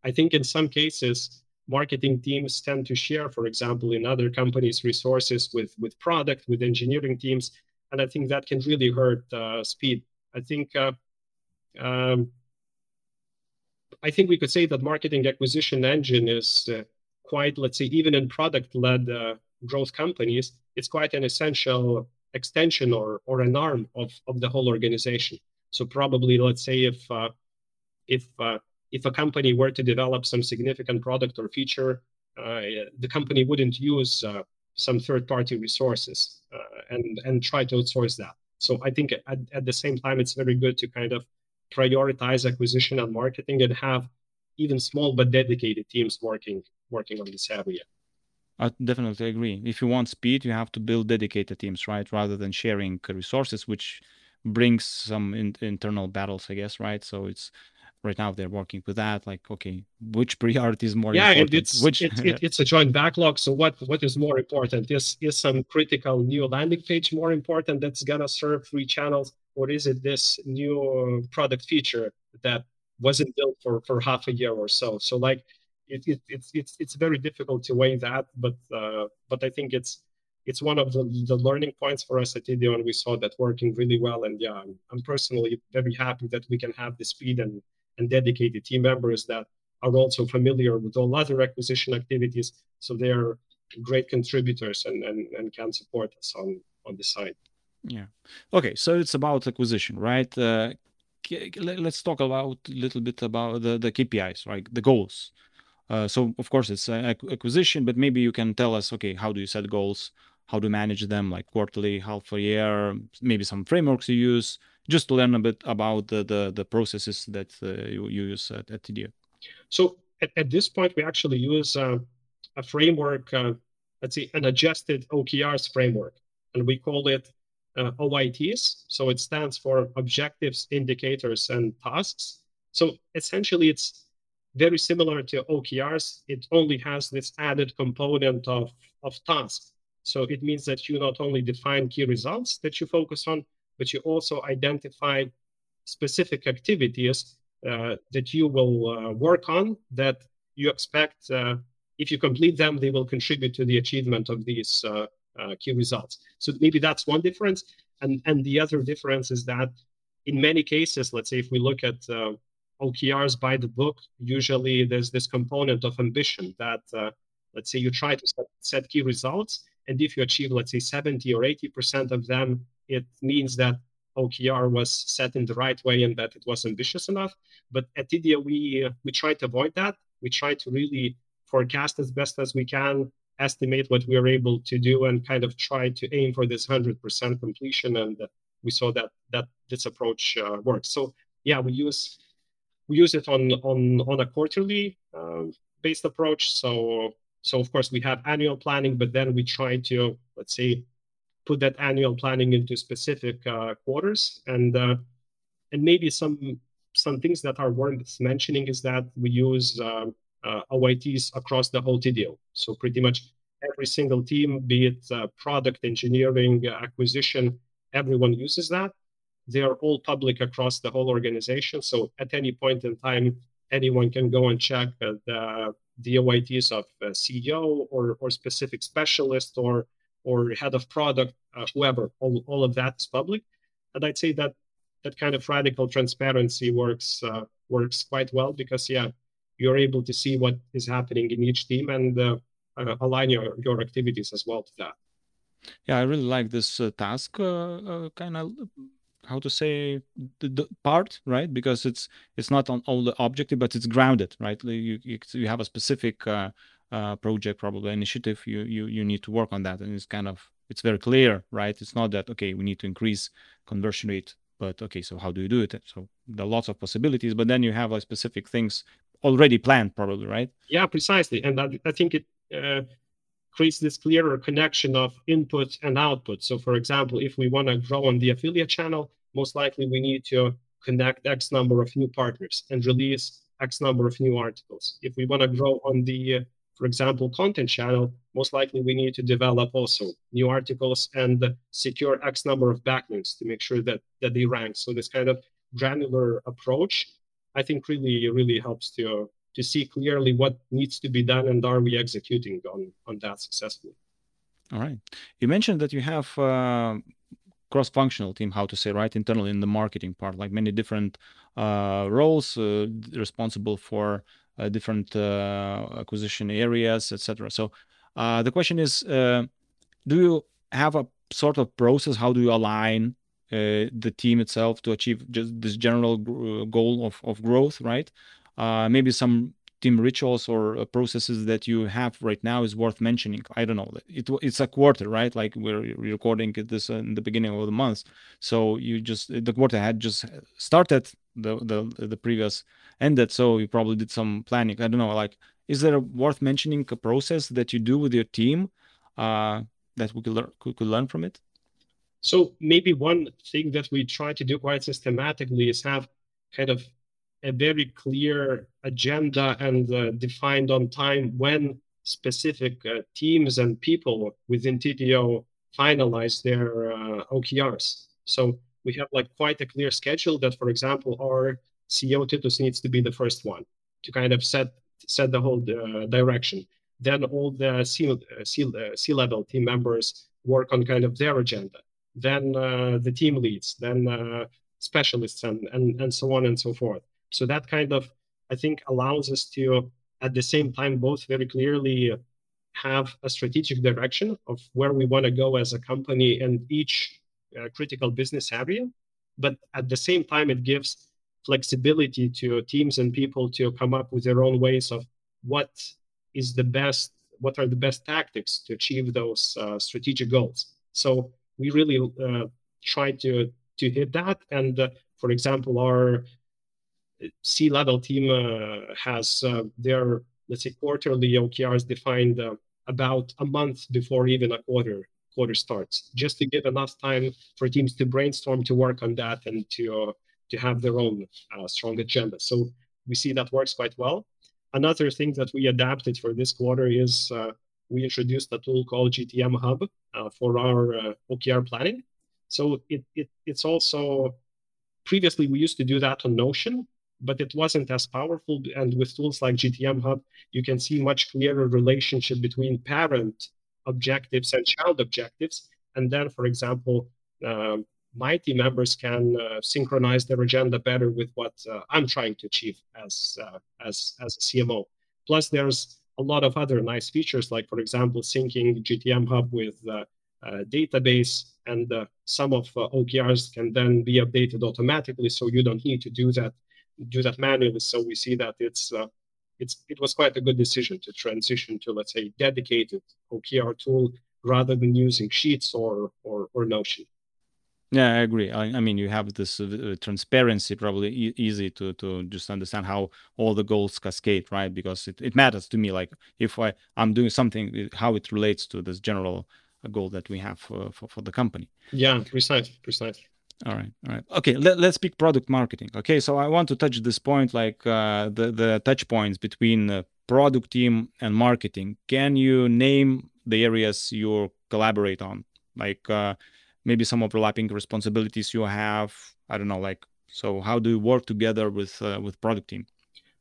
I think in some cases marketing teams tend to share, for example, in other companies' resources with with product, with engineering teams, and I think that can really hurt uh, speed. I think. Uh, um, I think we could say that marketing acquisition engine is uh, quite, let's say, even in product-led uh, growth companies, it's quite an essential extension or or an arm of of the whole organization. So probably, let's say, if uh, if uh, if a company were to develop some significant product or feature, uh, the company wouldn't use uh, some third-party resources uh, and and try to outsource that. So I think at, at the same time, it's very good to kind of prioritize acquisition and marketing and have even small but dedicated teams working working on this area. I definitely agree. If you want speed, you have to build dedicated teams, right? Rather than sharing resources, which brings some in, internal battles, I guess, right? So it's right now they're working with that. Like, okay, which priority is more yeah, important? it's which it, it, it's a joint backlog. So what what is more important? Is is some critical new landing page more important that's gonna serve three channels, or is it this new product feature that wasn't built for for half a year or so? So like it, it, it's it's it's very difficult to weigh that, but uh, but I think it's it's one of the, the learning points for us at Tidio, we saw that working really well. And yeah, I'm, I'm personally very happy that we can have the speed and and dedicated team members that are also familiar with all other acquisition activities, so they're great contributors and and, and can support us on on the side. Yeah. Okay, so it's about acquisition, right? Uh, let's talk about a little bit about the, the KPIs, right? The goals. Uh, so of course it's acquisition, but maybe you can tell us, okay, how do you set goals? How you manage them, like quarterly, half a year? Maybe some frameworks you use, just to learn a bit about the the, the processes that uh, you, you, use at, at. So at, at, this point, we actually use uh, a framework, uh, let's see, an adjusted OKRs framework, and we call it uh, OITs. So it stands for objectives, indicators, and tasks. So essentially, it's very similar to OKRs. It only has this added component of, of task. So it means that you not only define key results that you focus on, but you also identify specific activities uh, that you will uh, work on that you expect uh, if you complete them, they will contribute to the achievement of these uh, uh, key results. So maybe that's one difference. And, and the other difference is that in many cases, let's say if we look at uh, OKRs by the book, usually there's this component of ambition that, uh, let's say, you try to set, set, key results. And if you achieve, let's say, 70 or 80% of them, it means that OKR was set in the right way and that it was ambitious enough. But at Tidio, we, we try to avoid that. We try to really forecast as best as we can, estimate what we are able to do, and kind of try to aim for this 100% completion. And we saw that that this approach uh, works. So yeah, we use we use it on on on a quarterly uh, based approach. So so of course we have annual planning, but then we try to let's say put that annual planning into specific uh, quarters and uh, and maybe some some things that are worth mentioning is that we use uh, uh OITs across the whole Tidio. So pretty much every single team, be it uh, product engineering, acquisition, everyone uses that they are all public across the whole organization. So at any point in time, anyone can go and check uh, the, the OITs of CEO or, or specific specialist or or head of product, uh, whoever. All, all of that is public, and I'd say that that kind of radical transparency works uh, works quite well because yeah, you're able to see what is happening in each team and uh, uh, align your your activities as well to that. Yeah, I really like this uh, task kind of how to say the, the, part right? Because it's it's not on all the objective but it's grounded right? You you, you have a specific uh, uh, project probably initiative you you you need to work on that. And it's kind of it's very clear right? It's not that okay we need to increase conversion rate but okay so how do you do it? So there are lots of possibilities but then you have like specific things already planned probably right? Yeah precisely. And i, I think it uh, creates this clearer connection of input and output. So, for example, if we want to grow on the affiliate channel, most likely we need to connect X number of new partners and release X number of new articles. If we want to grow on the, for example, content channel, most likely we need to develop also new articles and secure X number of backlinks to make sure that, that they rank. So this kind of granular approach, I think really, really helps to, to see clearly what needs to be done and are we executing on, on that successfully. All right. You mentioned that you have uh, cross-functional team, how to say, right, internally in the marketing part, like many different uh, roles uh, responsible for uh, different uh, acquisition areas, etc. So uh, the question is, uh, do you have a sort of process? How do you align the team itself to achieve just this general goal of, of growth, right? maybe some team rituals or uh, processes that you have right now is worth mentioning. I don't know. It, it's a quarter right? Like we're recording this in the beginning of the month. So you just the quarter had just started the the, the previous ended so you probably did some planning. I don't know like is there a worth mentioning a process that you do with your team uh, that we could, could, could learn from it? So maybe one thing that we try to do quite systematically is have kind of a very clear agenda and uh, defined on time when specific uh, teams and people within Tidio finalize their uh, OKRs. So we have like quite a clear schedule that, for example, our CEO Tytus needs to be the first one to kind of set set the whole uh, direction. Then all the C, uh, C, uh, C level team members work on kind of their agenda. Then the team leads, then specialists, and, and and so on and so forth. So that kind of, I think, allows us to, at the same time, both very clearly have a strategic direction of where we want to go as a company and each uh, critical business area. But at the same time, it gives flexibility to teams and people to come up with their own ways of what is the best, what are the best tactics to achieve those uh, strategic goals. So we really uh, try to to hit that. And uh, for example, our C level team uh, has uh, their, let's say, quarterly OKRs defined uh, about a month before even a quarter quarter starts, just to give enough time for teams to brainstorm, to work on that, and to to have their own strong agenda. So we see that works quite well. Another thing that we adapted for this quarter is we introduced a tool called GTM Hub uh, for our uh, OKR planning. So it, it, it's also previously we used to do that on Notion, but it wasn't as powerful. And with tools like GTM Hub, you can see much clearer relationship between parent objectives and child objectives. And then, for example, uh, my team members can uh, synchronize their agenda better with what uh, I'm trying to achieve as uh, as as a CMO. Plus, there's a lot of other nice features, like for example, syncing GTM Hub with uh, database, and uh, some of OKRs can then be updated automatically, so you don't need to do that do that manually. So we see that it's uh, it's it was quite a good decision to transition to let's say dedicated OKR tool rather than using Sheets or or, or Notion. Yeah, I agree. I, I mean, you have this uh, transparency, probably e- easy to to just understand how all the goals cascade, right? Because it, it matters to me. Like if I I'm doing something, how it relates to this general goal that we have for, for, for the company. Yeah, precisely, precisely. All right, all right. Okay, let, us speak product marketing. Okay, so I want to touch this point, like uh, the the touch points between product team and marketing. Can you name the areas you collaborate on, like uh, maybe some overlapping responsibilities you have? I don't know, like so. How do you work together with uh, with product team?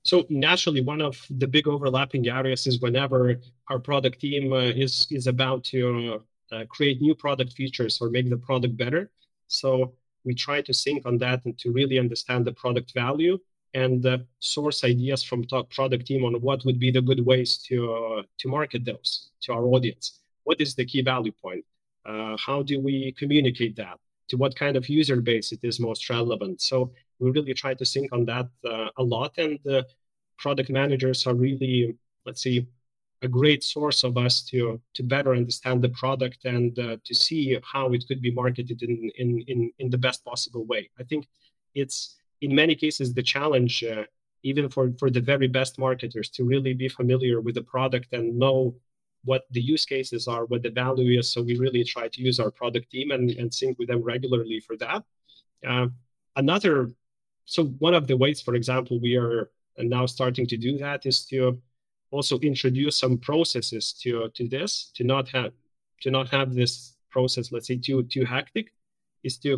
So naturally, one of the big overlapping areas is whenever our product team uh, is is about to uh, create new product features or make the product better. So we try to sync on that and to really understand the product value and uh, source ideas from top product team on what would be the good ways to uh, to market those to our audience. What is the key value point? Uh, how do we communicate that? To what kind of user base it is most relevant? So we really try to sync on that uh, a lot, and the product managers are really, let's see, a great source of us to to better understand the product and uh, to see how it could be marketed in, in in in the best possible way. I think it's in many cases the challenge, uh, even for for the very best marketers, to really be familiar with the product and know what the use cases are, what the value is. So we really try to use our product team and, and sync with them regularly for that. Uh, another so one of the ways, for example, we are now starting to do that is to also introduce some processes to to this to not have to not have this process let's say too too hectic is to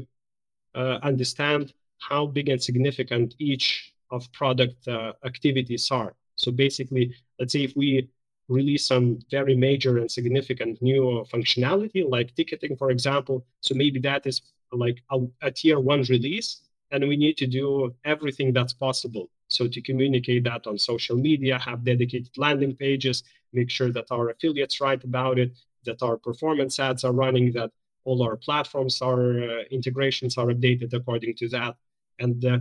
uh, understand how big and significant each of product uh, activities are. So basically let's say if we release some very major and significant new functionality like ticketing for example so maybe that is like a, a tier one release and we need to do everything that's possible so to communicate that on social media, have dedicated landing pages, make sure that our affiliates write about it, that our performance ads are running, that all our platforms, our uh, integrations are updated according to that. And, uh,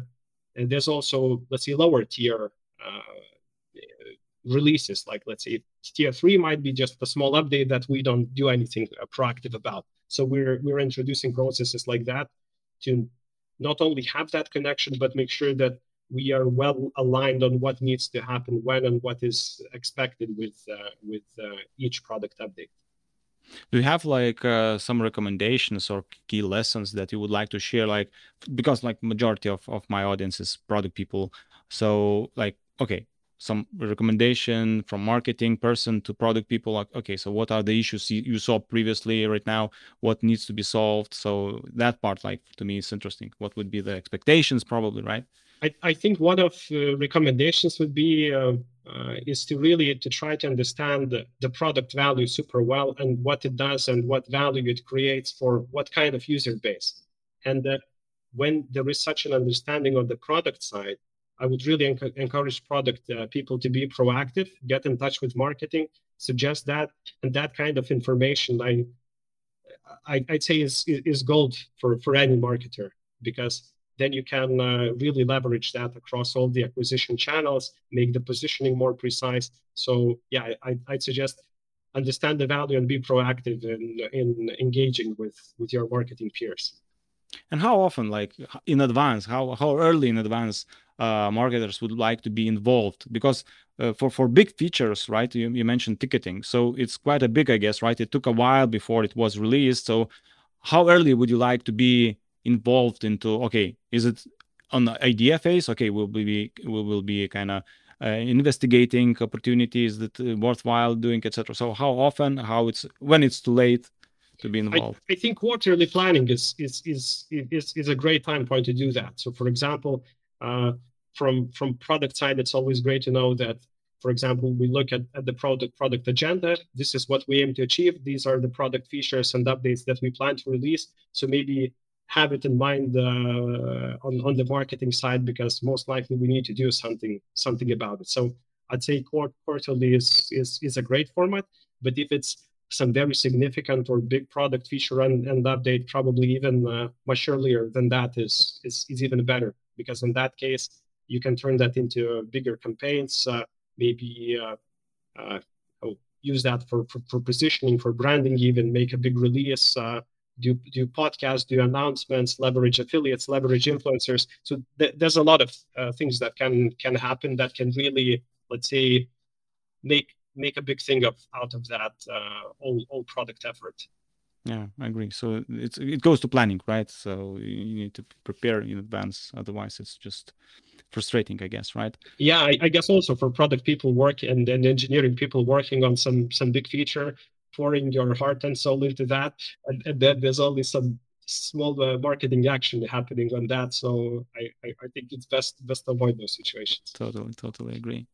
and there's also, let's say, lower tier uh, releases. Like, let's say, tier three might be just a small update that we don't do anything uh, proactive about. So we're we're introducing processes like that to not only have that connection, but make sure that we are well aligned on what needs to happen when and what is expected with uh, with uh, each product update. Do you have like uh, some recommendations or key lessons that you would like to share? Like because like majority of, of my audience is product people, so like okay, some recommendation from marketing person to product people like okay so what are the issues you, you, saw previously right now? What needs to be solved? So that part like to me is interesting. What would be the expectations probably right I, I think one of uh, recommendations would be uh, uh, is to really to try to understand the, the, product value super well and what it does and what value it creates for what kind of user base. And when there is such an understanding of the product side, I would really enc- encourage product uh, people to be proactive, get in touch with marketing, suggest that, and that kind of information I, I would say is is gold for for any marketer because then you can uh, really leverage that across all the acquisition channels, make the positioning more precise. So yeah, I, I'd suggest understand the value and be proactive in in engaging with with your marketing peers. And how often, like in advance, how how early in advance uh, marketers would like to be involved? Because uh, for for big features, right? You, you mentioned ticketing, so it's quite a big, I guess, right? It took a while before it was released. So how early would you like to be involved into okay is it on the idea phase? Okay we'll be we will be kind of uh, investigating opportunities that uh, worthwhile doing etc so how often how it's when it's too late to be involved? I, I, think quarterly planning is, is is is is a great time point to do that. So for example uh, from from product side it's always great to know that for example we look at, at the product product agenda. This is what we aim to achieve. These are the product features and updates that we plan to release. So maybe have it in mind uh, on, on the marketing side because most likely we need to do something something about it. So I'd say quarterly is, is, is a great format, but if it's some very significant or big product feature and, and update, probably even uh, much earlier than that is, is, is even better because in that case, you can turn that into bigger campaigns, uh, maybe uh, uh, oh, use that for, for, for, positioning, for branding, even make a big release uh, do do podcasts, do announcements, leverage affiliates, leverage influencers. So th- there's a lot of uh, things that can can happen that can really, let's say, make make a big thing of out of that uh, all all product effort. Yeah, I agree. So it's it goes to planning, right? So you need to prepare in advance. Otherwise, it's just frustrating, I guess, right? Yeah, I, I guess also for product people work and, and engineering people working on some some big feature, pouring your heart and soul into that, and, and then there's only some small uh, marketing action happening on that. So I, I, I, think it's best best avoid those situations. Totally, totally agree.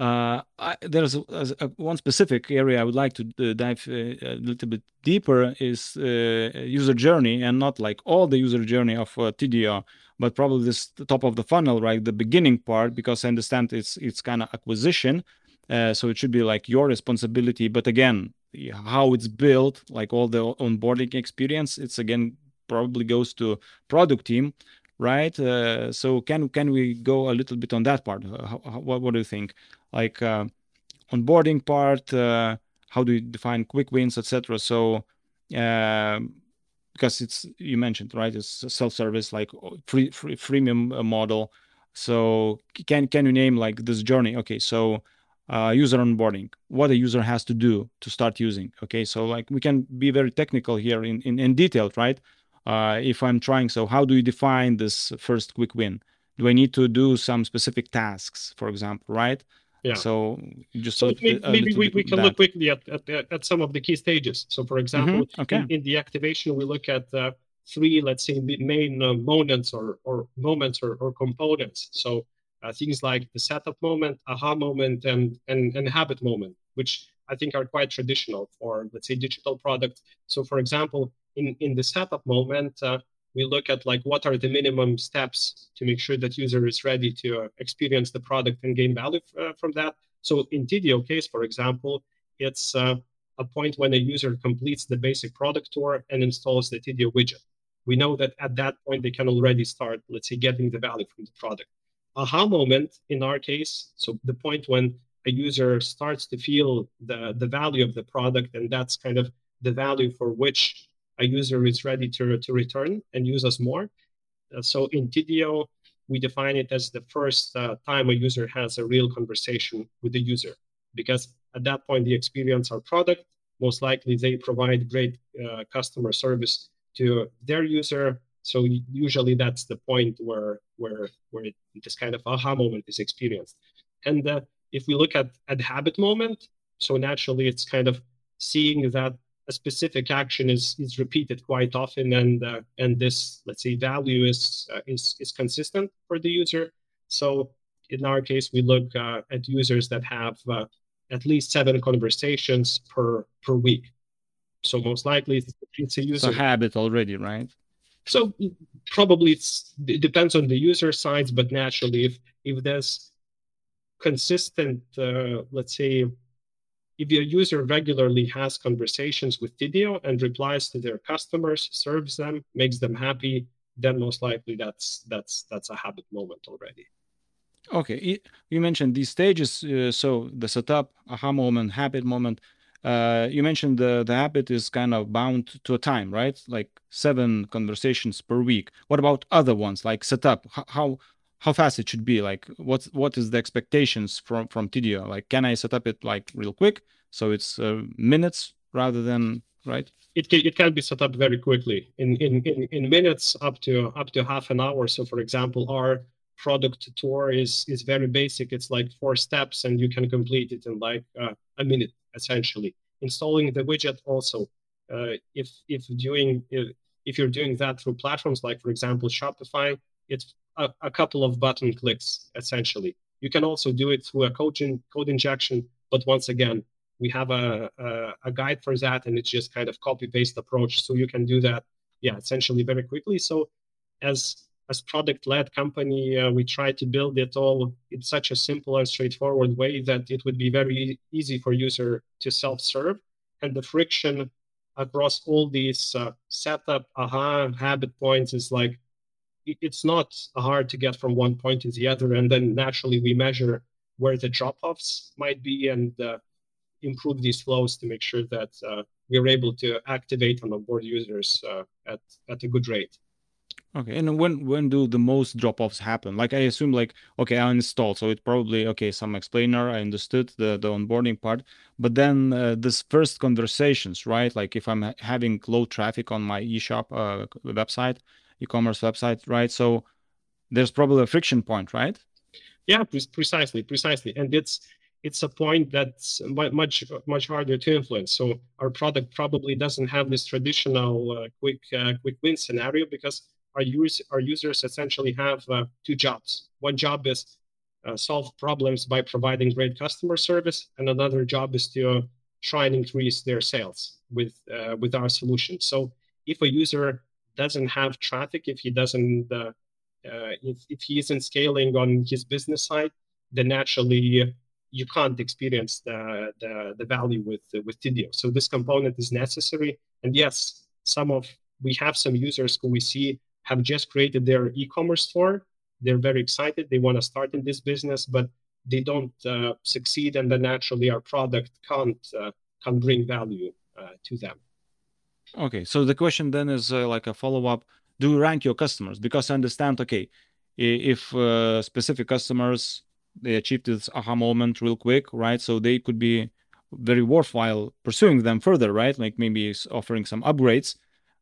Uh, I, there's a, a, one specific area I would like to uh, dive uh, a little bit deeper is uh, user journey, and not like all the user journey of uh, Tidio, but probably this top of the funnel, right, the beginning part, because I understand it's it's kind of acquisition, uh, so it should be like your responsibility. But again, how it's built, like all the onboarding experience, it's again probably goes to product team, right? Uh, so can can we go a little bit on that part? Uh, how, how, what, what do you think? Like uh, onboarding part, uh, how do you define quick wins, etc. So um, because it's you mentioned right, it's self-service like free, free freemium uh, model. So can can you name like this journey? Okay, so uh, user onboarding, what a user has to do to start using. Okay, so like we can be very technical here in, in, in detail, right? Uh, if I'm trying, so how do you define this first quick win? do I need to do some specific tasks, for example, right? Yeah. So just So maybe, maybe we, we can that. look quickly at, at, at some of the key stages. So, for example, Mhm, okay. in, in the activation, we look at uh, three, let's say, main uh, moments or, or moments or, or components. So, uh, things like the setup moment, aha moment, and, and, and habit moment, which I think are quite traditional for, let's say, digital products. So, for example, in, in the setup moment, uh, we look at like what are the minimum steps to make sure that user is ready to uh, experience the product and gain value uh, from that. So in Tidio case, for example, it's uh, a point when a user completes the basic product tour and installs the Tidio widget. We know that at that point they can already start, let's say, getting the value from the product. Aha moment in our case, so the point when a user starts to feel the, the value of the product, and that's kind of the value for which a user is ready to, to return and use us more. Uh, so in Tidio, we define it as the first uh, time a user has a real conversation with the user, because at that point they experience our product. Most likely, they provide great uh, customer service to their user. So usually, that's the point where where where it, this kind of aha moment is experienced. And uh, if we look at at habit moment, so naturally, it's kind of seeing that a specific action is is repeated quite often, and uh, and this let's say value is uh, is is consistent for the user. So in our case, we look uh, at users that have uh, at least seven conversations per per week. So most likely it's, a user. a habit already, right? So probably it depends on the user size, but naturally, if if there's consistent, uh, let's say, if your user regularly has conversations with Tidio and replies to their customers, serves them, makes them happy, then most likely that's that's that's a habit moment already. Okay, you mentioned these stages. Uh, so the setup, aha moment, habit moment. Uh, you mentioned the the habit is kind of bound to a time, right? Like seven conversations per week. What about other ones, like setup? H- how how fast it should be? Like what's what is the expectations from from Tidio? Like can I set up it like real quick, so it's uh, minutes rather than right? It can, it can be set up very quickly in, in, in, in minutes up to up to half an hour. So for example, our product tour is is very basic. It's like four steps, and you can complete it in like uh, a minute essentially. Installing the widget also, uh, if if doing if, if you're doing that through platforms like for example Shopify, it's a, a couple of button clicks essentially. You can also do it through a code, in, code injection, but once again, we have a, a, a guide for that, and it's just kind of copy paste approach, so you can do that, yeah, essentially very quickly. So as as product led company, uh, we try to build it all in such a simple and straightforward way that it would be very easy for user to self serve, and the friction across all these uh, setup aha habit points is like it's not hard to get from one point to the other. And then naturally we measure where the drop-offs might be and uh, improve these flows to make sure that uh, we're able to activate and onboard users uh, at, at a good rate Okay, and when when do the most drop-offs happen? Like I assume, like okay, I installed, so it probably okay, some explainer, I understood the the onboarding part, but then uh, this first conversations, right? Like if I'm ha- having low traffic on my eShop uh, website, e-commerce website, right? So there's probably a friction point, right? yeah pre- precisely precisely and it's it's a point that's much much harder to influence so our product probably doesn't have this traditional uh, quick uh, quick win scenario because our use our users essentially have uh, two jobs one job is uh, solve problems by providing great customer service and another job is to try and increase their sales with uh, with our solution so if a user doesn't have traffic if he doesn't uh, uh, if, if he isn't scaling on his business side, then naturally you can't experience the, the, the value with with Tidio. So this component is necessary. And yes, some of we have some users who we see have just created their e-commerce store. They're very excited. They want to start in this business, but they don't uh, succeed, and then naturally our product can't uh, can bring value uh, to them. Okay, so the question then is uh, like a follow-up. Do you rank your customers? Because I understand, okay, if uh, specific customers they achieved this aha moment real quick, right? So they could be very worthwhile pursuing them further, right? Like maybe offering some upgrades,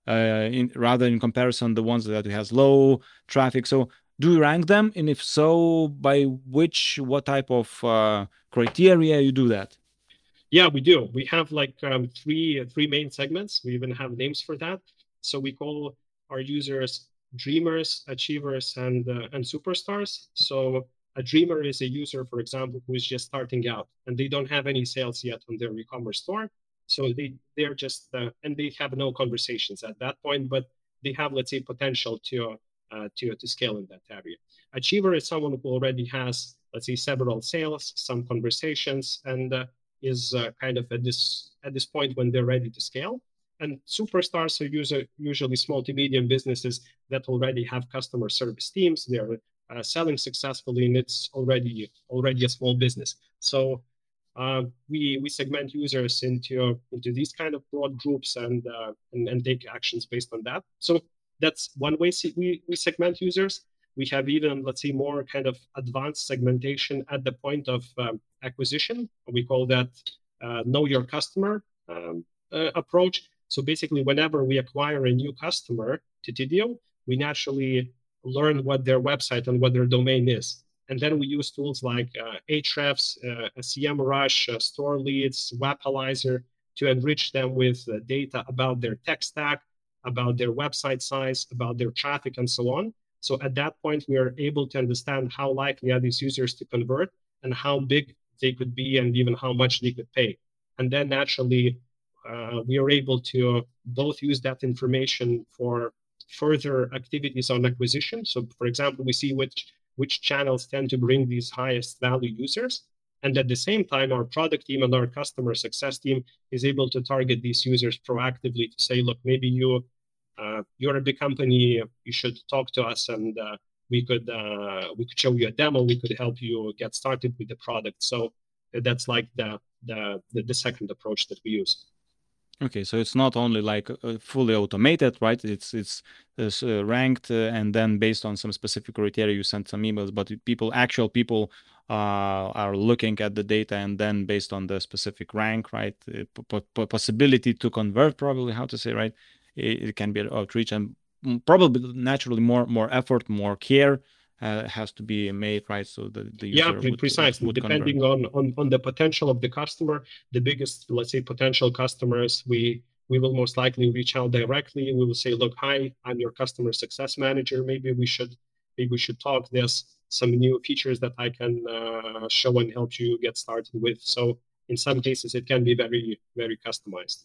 uh, in rather in comparison the ones that has low traffic. So do you rank them? And if so by which what type of uh, criteria you do that? Yeah we do. We have like um, three three main segments. We even have names for that. So we call our users dreamers achievers and uh, and superstars. So a dreamer is a user for example who is just starting out and they don't have any sales yet on their e-commerce store so they they're just uh, and they have no conversations at that point but they have let's say potential to uh, to, to scale in that area. Achiever is someone who already has, let's say, several sales, some conversations, and uh, is uh, kind of at this at this point when they're ready to scale. And superstars are user, usually small to medium businesses that already have customer service teams. They're uh, selling successfully, and it's already already a small business. So uh, we we segment users into into these kind of broad groups and, uh, and and take actions based on that. So that's one way we, we segment users. We have even, let's say, more kind of advanced segmentation at the point of um, acquisition. We call that uh, know your customer um, uh, approach. So basically, whenever we acquire a new customer to Tidio, we naturally learn what their website and what their domain is. And then we use tools like uh, Ahrefs, uh, SEMrush, uh, Store Leads, Wappalyzer to enrich them with uh, data about their tech stack, about their website size, about their traffic, and so on. So at that point, we are able to understand how likely are these users to convert and how big they could be and even how much they could pay. And then naturally, uh, we are able to both use that information for further activities on acquisition. So, for example, we see which which channels tend to bring these highest value users. And at the same time, our product team and our customer success team is able to target these users proactively to say, look, maybe you uh, you're a big company, you should talk to us and uh, we could uh, we could show you a demo, we could help you get started with the product. So that's like the the the, the second approach that we use. Okay, so it's not only like uh, fully automated, right? It's it's, it's uh, ranked, uh, and then based on some specific criteria, you send some emails. But people, actual people, are looking at the data, and then based on the specific rank, right? possibility to convert, probably how to say, right? it, it can be outreach and probably naturally more more effort, more care uh, has to be made right? So the, the yeah would, precisely. would depending on, on on the potential of the customer the biggest let's say potential customers we we will most likely reach out directly. We will say look hi i'm your customer success manager. Maybe we should maybe we should talk. There's some new features that i can uh, show and help you get started with. So in some cases it can be very very customized.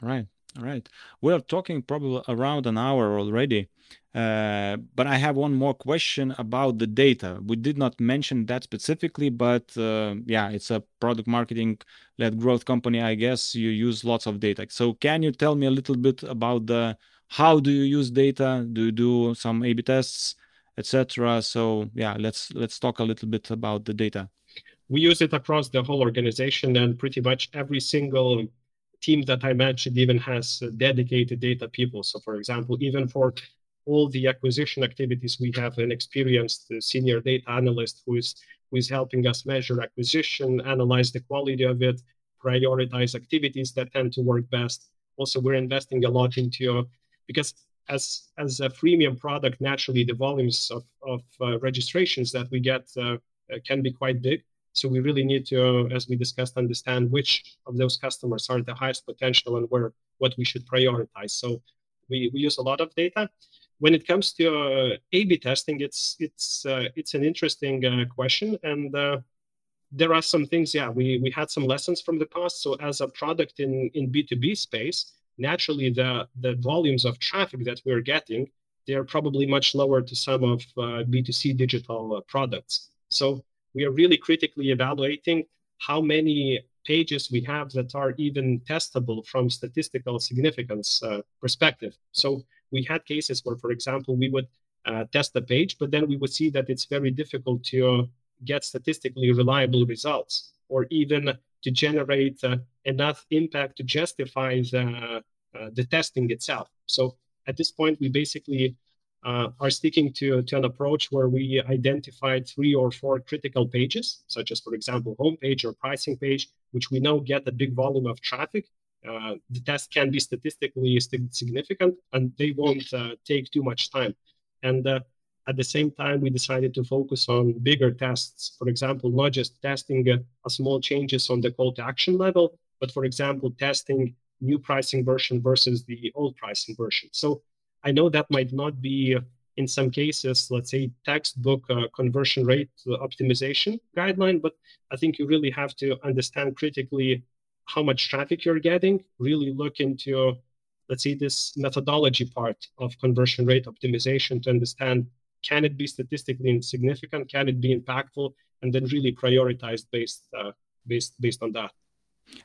Right all right. We're talking probably around an hour already. Uh, but I have one more question about the data. We did not mention that specifically, but uh, yeah, it's a product marketing led growth company. I guess you use lots of data. So can you tell me a little bit about the how do you use data? Do you do some A/B tests, etc.? So yeah, let's let's talk a little bit about the data. We use it across the whole organization, and pretty much every single team that I mentioned even has dedicated data people. So, for example, even for all the acquisition activities, we have an experienced uh, senior data analyst who is who is helping us measure acquisition, analyze the quality of it, prioritize activities that tend to work best. Also, we're investing a lot into because as as a freemium product, naturally the volumes of of uh, registrations that we get uh, can be quite big. So we really need to, as we discussed, understand which of those customers are the highest potential and where what we should prioritize. So we, we use a lot of data. When it comes to uh, A/B testing, it's it's uh, it's an interesting uh, question, and uh, there are some things. Yeah, we we had some lessons from the past. So as a product in in B two B space, naturally the the volumes of traffic that we're getting they are probably much lower to some of uh, B two C digital uh, products. So we are really critically evaluating how many pages we have that are even testable from statistical significance uh, perspective. So we had cases where, for example, we would uh, test a page, but then we would see that it's very difficult to get statistically reliable results or even to generate uh, enough impact to justify the, uh, the testing itself. So at this point, we basically uh, are sticking to, to an approach where we identified three or four critical pages, such as, for example, homepage or pricing page, which we know get a big volume of traffic. Uh, the test can be statistically significant and they won't uh, take too much time. And uh, At the same time, we decided to focus on bigger tests. For example, not just testing a, a small changes on the call to action level, but for example, testing new pricing version versus the old pricing version. So I know that might not be in some cases, let's say textbook uh, conversion rate optimization guideline, but I think you really have to understand critically how much traffic you're getting, really look into, let's say, this methodology part of conversion rate optimization to understand can it be statistically significant, can it be impactful, and then really prioritize based uh, based based on that.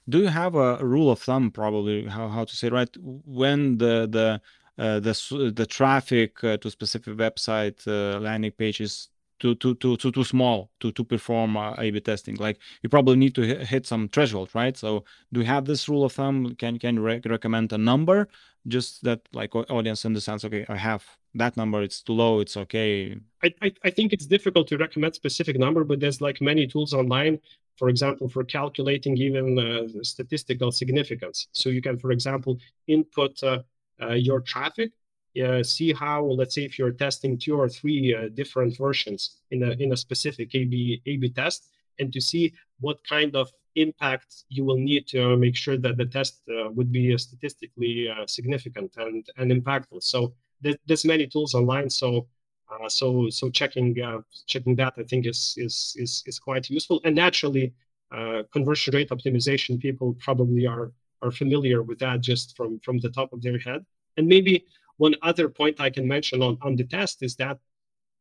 Do you have a rule of thumb, probably how, how to say right when the the uh, the the traffic uh, to specific website uh, landing pages too too too too too small to to perform uh, A/B testing. Like you probably need to hit, some threshold, right? So do you have this rule of thumb? Can can you re- recommend a number just that like audience understands? Okay, I have that number. It's too low. It's okay. I I, I think it's difficult to recommend specific number, but there's like many tools online. For example, for calculating even uh, statistical significance. So you can, for example, input uh, uh, your traffic uh, see how, let's say, if you're testing two or three uh, different versions in a in a specific AB AB test, and to see what kind of impact you will need to make sure that the test uh, would be statistically uh, significant and and impactful. So there's many tools online. So uh, so so checking uh, checking that I think is is is is quite useful. And naturally, conversion rate optimization people probably are are familiar with that just from from the top of their head. And maybe one other point I can mention on, on the test is that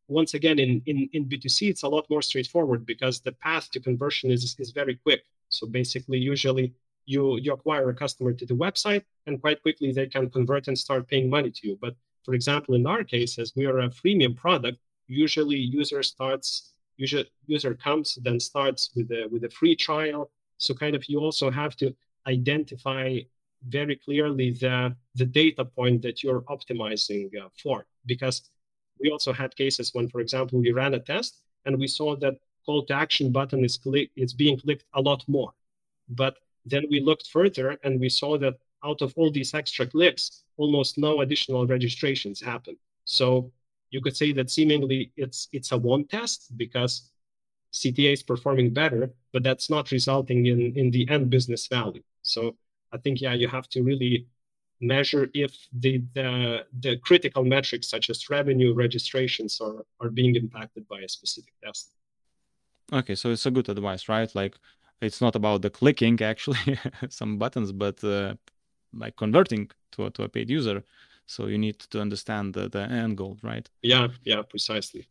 once again in, in, in B2C, it's a lot more straightforward because the path to conversion is, is very quick. So basically, usually you, you acquire a customer to the website and quite quickly they can convert and start paying money to you. But for example, in our case, as we are a freemium product, usually user starts, user, user comes, then starts with a, with a free trial. So kind of you also have to identify very clearly the, the data point that you're optimizing uh, for. Because we also had cases when, for example, we ran a test and we saw that call to action button is click, it's being clicked a lot more. But then we looked further and we saw that out of all these extra clicks, almost no additional registrations happen. So you could say that seemingly it's it's a won test because CTA is performing better, but that's not resulting in in the end business value. So I think yeah, you have to really measure if the the, the critical metrics such as revenue registrations are are being impacted by a specific test. Okay, so it's a good advice, right? Like it's not about the clicking actually some buttons, but uh, like converting to a, to a paid user. So you need to understand the, the end goal, right? Yeah, yeah, precisely.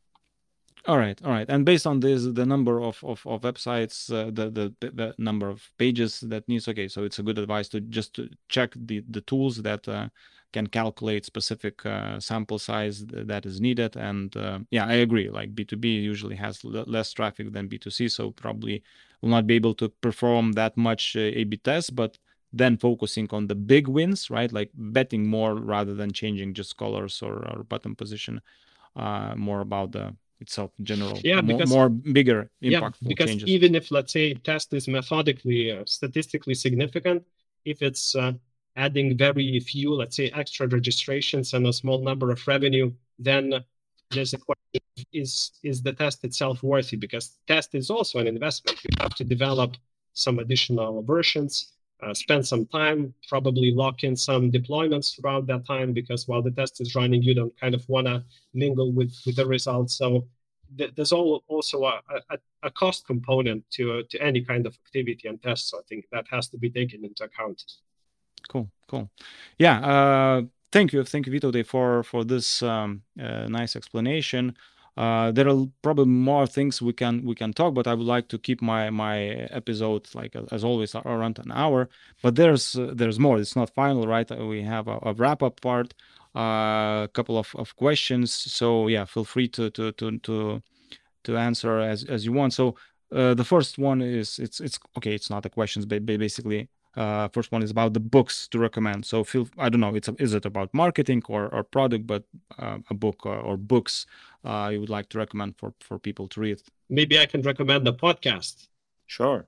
All right, all right. And based on this, the number of of, of websites, uh, the, the the number of pages that needs. Okay, so it's a good advice to just to check the the tools that uh, can calculate specific uh, sample size that is needed. And uh, yeah, I agree. Like B two B usually has l- less traffic than B two C, so probably will not be able to perform that much uh, A B tests, but then focusing on the big wins, right? Like betting more rather than changing just colors or, or button position. Uh, more about the itself in general yeah because, more, more bigger impactful yeah, because changes. even if let's say test is methodically uh, statistically significant if it's uh, adding very few let's say extra registrations and a small number of revenue then there's a question is is the test itself worthy? Because test is also an investment. You have to develop some additional versions uh, spend some time, probably lock in some deployments throughout that time because while the test is running, you don't kind of want to mingle with, with the results. So th- there's all, also a, a, a, cost component to, uh, to any kind of activity and test. So I think that has to be taken into account. Cool, cool. Yeah. Uh, thank you. Thank you, Vito, for, for this um, uh, nice explanation. Uh, there are probably more things we can we can talk, but I would like to keep my my episode like as always around an hour. But there's uh, there's more. It's not final, right? We have a, a wrap up part, uh, a couple of, of questions. So yeah, feel free to to to to to answer as as you want. So uh, the first one is it's it's okay. It's not a question, but basically uh, first one is about the books to recommend. So feel I don't know, it's a, is it about marketing or, or product, but uh, a book or, or books uh, you would like to recommend for for people to read. Maybe I can recommend a podcast. Sure.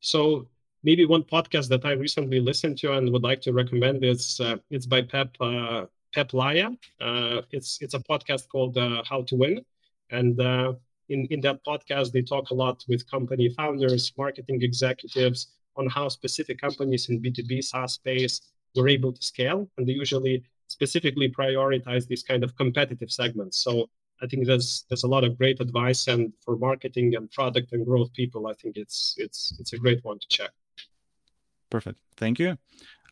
So maybe one podcast that I recently listened to and would like to recommend is uh, it's by Peep uh, Peep Laja. Uh, it's it's a podcast called uh, How to Win, and uh, in in that podcast they talk a lot with company founders, marketing executives on how specific companies in B two B SaaS space were able to scale, and they usually specifically prioritize these kind of competitive segments. So I think there's there's a lot of great advice, and for marketing and product and growth people, I think it's it's it's a great one to check. Perfect, thank you.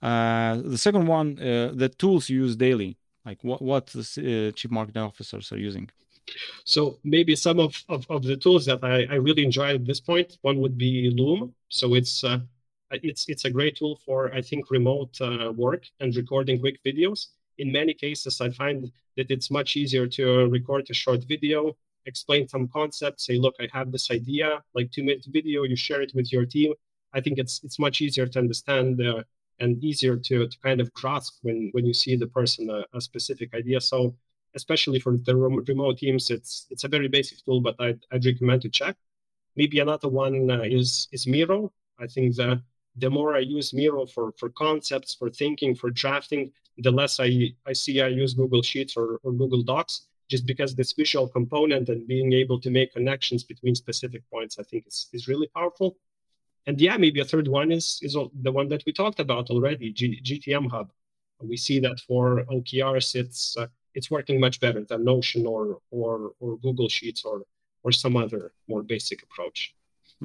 Uh, the second one, uh, the tools you use daily, like what what the uh, chief marketing officers are using. So maybe some of, of, of the tools that I, I really enjoy at this point, one would be Loom. So it's uh, it's it's a great tool for I think remote uh, work and recording quick videos. In many cases, I find that it's much easier to record a short video, explain some concepts, say, look, I have this idea, like two minute video, you share it with your team. I think it's it's much easier to understand uh, and easier to, to kind of grasp when when you see the person a, a specific idea. So especially for the remote teams, it's it's a very basic tool, but I'd, I'd recommend to check. Maybe another one uh, is is Miro. I think the the more I use Miro for for concepts, for thinking, for drafting, the less I I see I use Google Sheets or, or Google Docs. Just because this visual component and being able to make connections between specific points, I think is is really powerful. And yeah, maybe a third one is is the one that we talked about already, G, Gtmhub. We see that for OKRs, it's uh, it's working much better than Notion or or or Google Sheets or or some other more basic approach.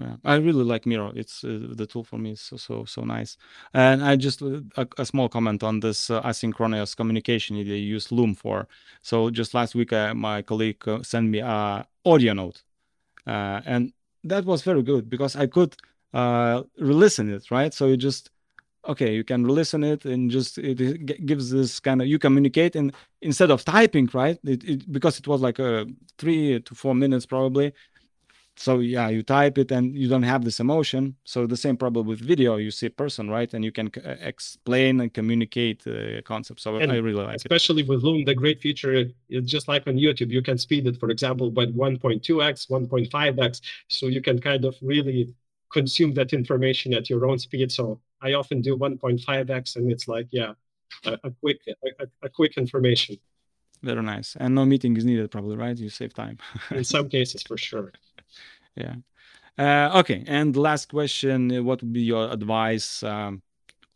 Yeah, I really like Miro. It's uh, the tool for me is so so so nice. And I just uh, a, a small comment on this uh, asynchronous communication they use Loom for. So just last week, uh, my colleague uh, sent me a audio note, and that was very good because I could re-listen it, right? So you just okay, you can listen it and just it gives this kind of you communicate and instead of typing, right? It, it because it was like a three to four minutes probably. So yeah, you type it and you don't have this emotion. So the same problem with video, you see a person, right? And you can uh, explain and communicate the concept. So and I really like especially it. with Loom, the great feature is just like on YouTube, you can speed it, for example, by 1.2x, 1.5x. So you can kind of really consume that information at your own speed. So I often do 1.5x, and it's like, yeah, a, a quick a, a, quick information. Very nice, and no meeting is needed, probably, right? You save time. In some cases, for sure. Yeah. Uh, okay, and last question: What would be your advice? Um,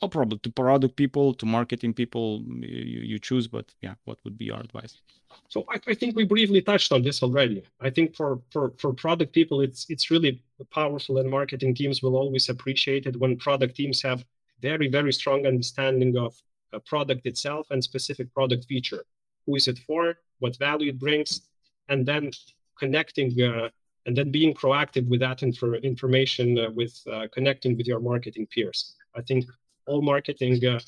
or probably to product people, to marketing people, you, you choose. But yeah, what would be your advice? So I, I, think we briefly touched on this already. I think for, for for product people, it's it's really powerful, and marketing teams will always appreciate it when product teams have very very strong understanding of a product itself and specific product feature. Who is it for? What value it brings, and then connecting uh, and then being proactive with that inf- information uh, with uh, connecting with your marketing peers. I think all marketing uh,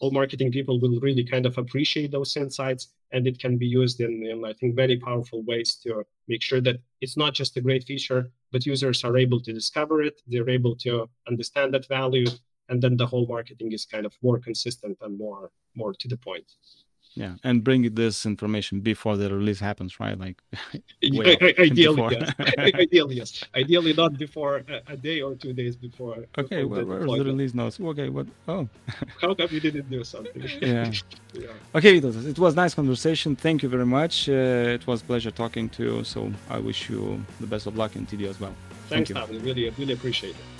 all marketing people will really kind of appreciate those insights and it can be used in, in i think very powerful ways to make sure that it's not just a great feature but users are able to discover it they're able to understand that value and then the whole marketing is kind of more consistent and more more to the point yeah and bring this information before the release happens right? Like ideally yes. ideally yes. Ideally not before a, a, day or two days before okay before well, where's the release notes okay what oh. How come you didn't do something? Yeah. yeah. Okay it was nice conversation. Thank you very much. Uh, it was pleasure talking to you so i wish you the best of luck in Tidio as well. Thanks Thank you. really really appreciate it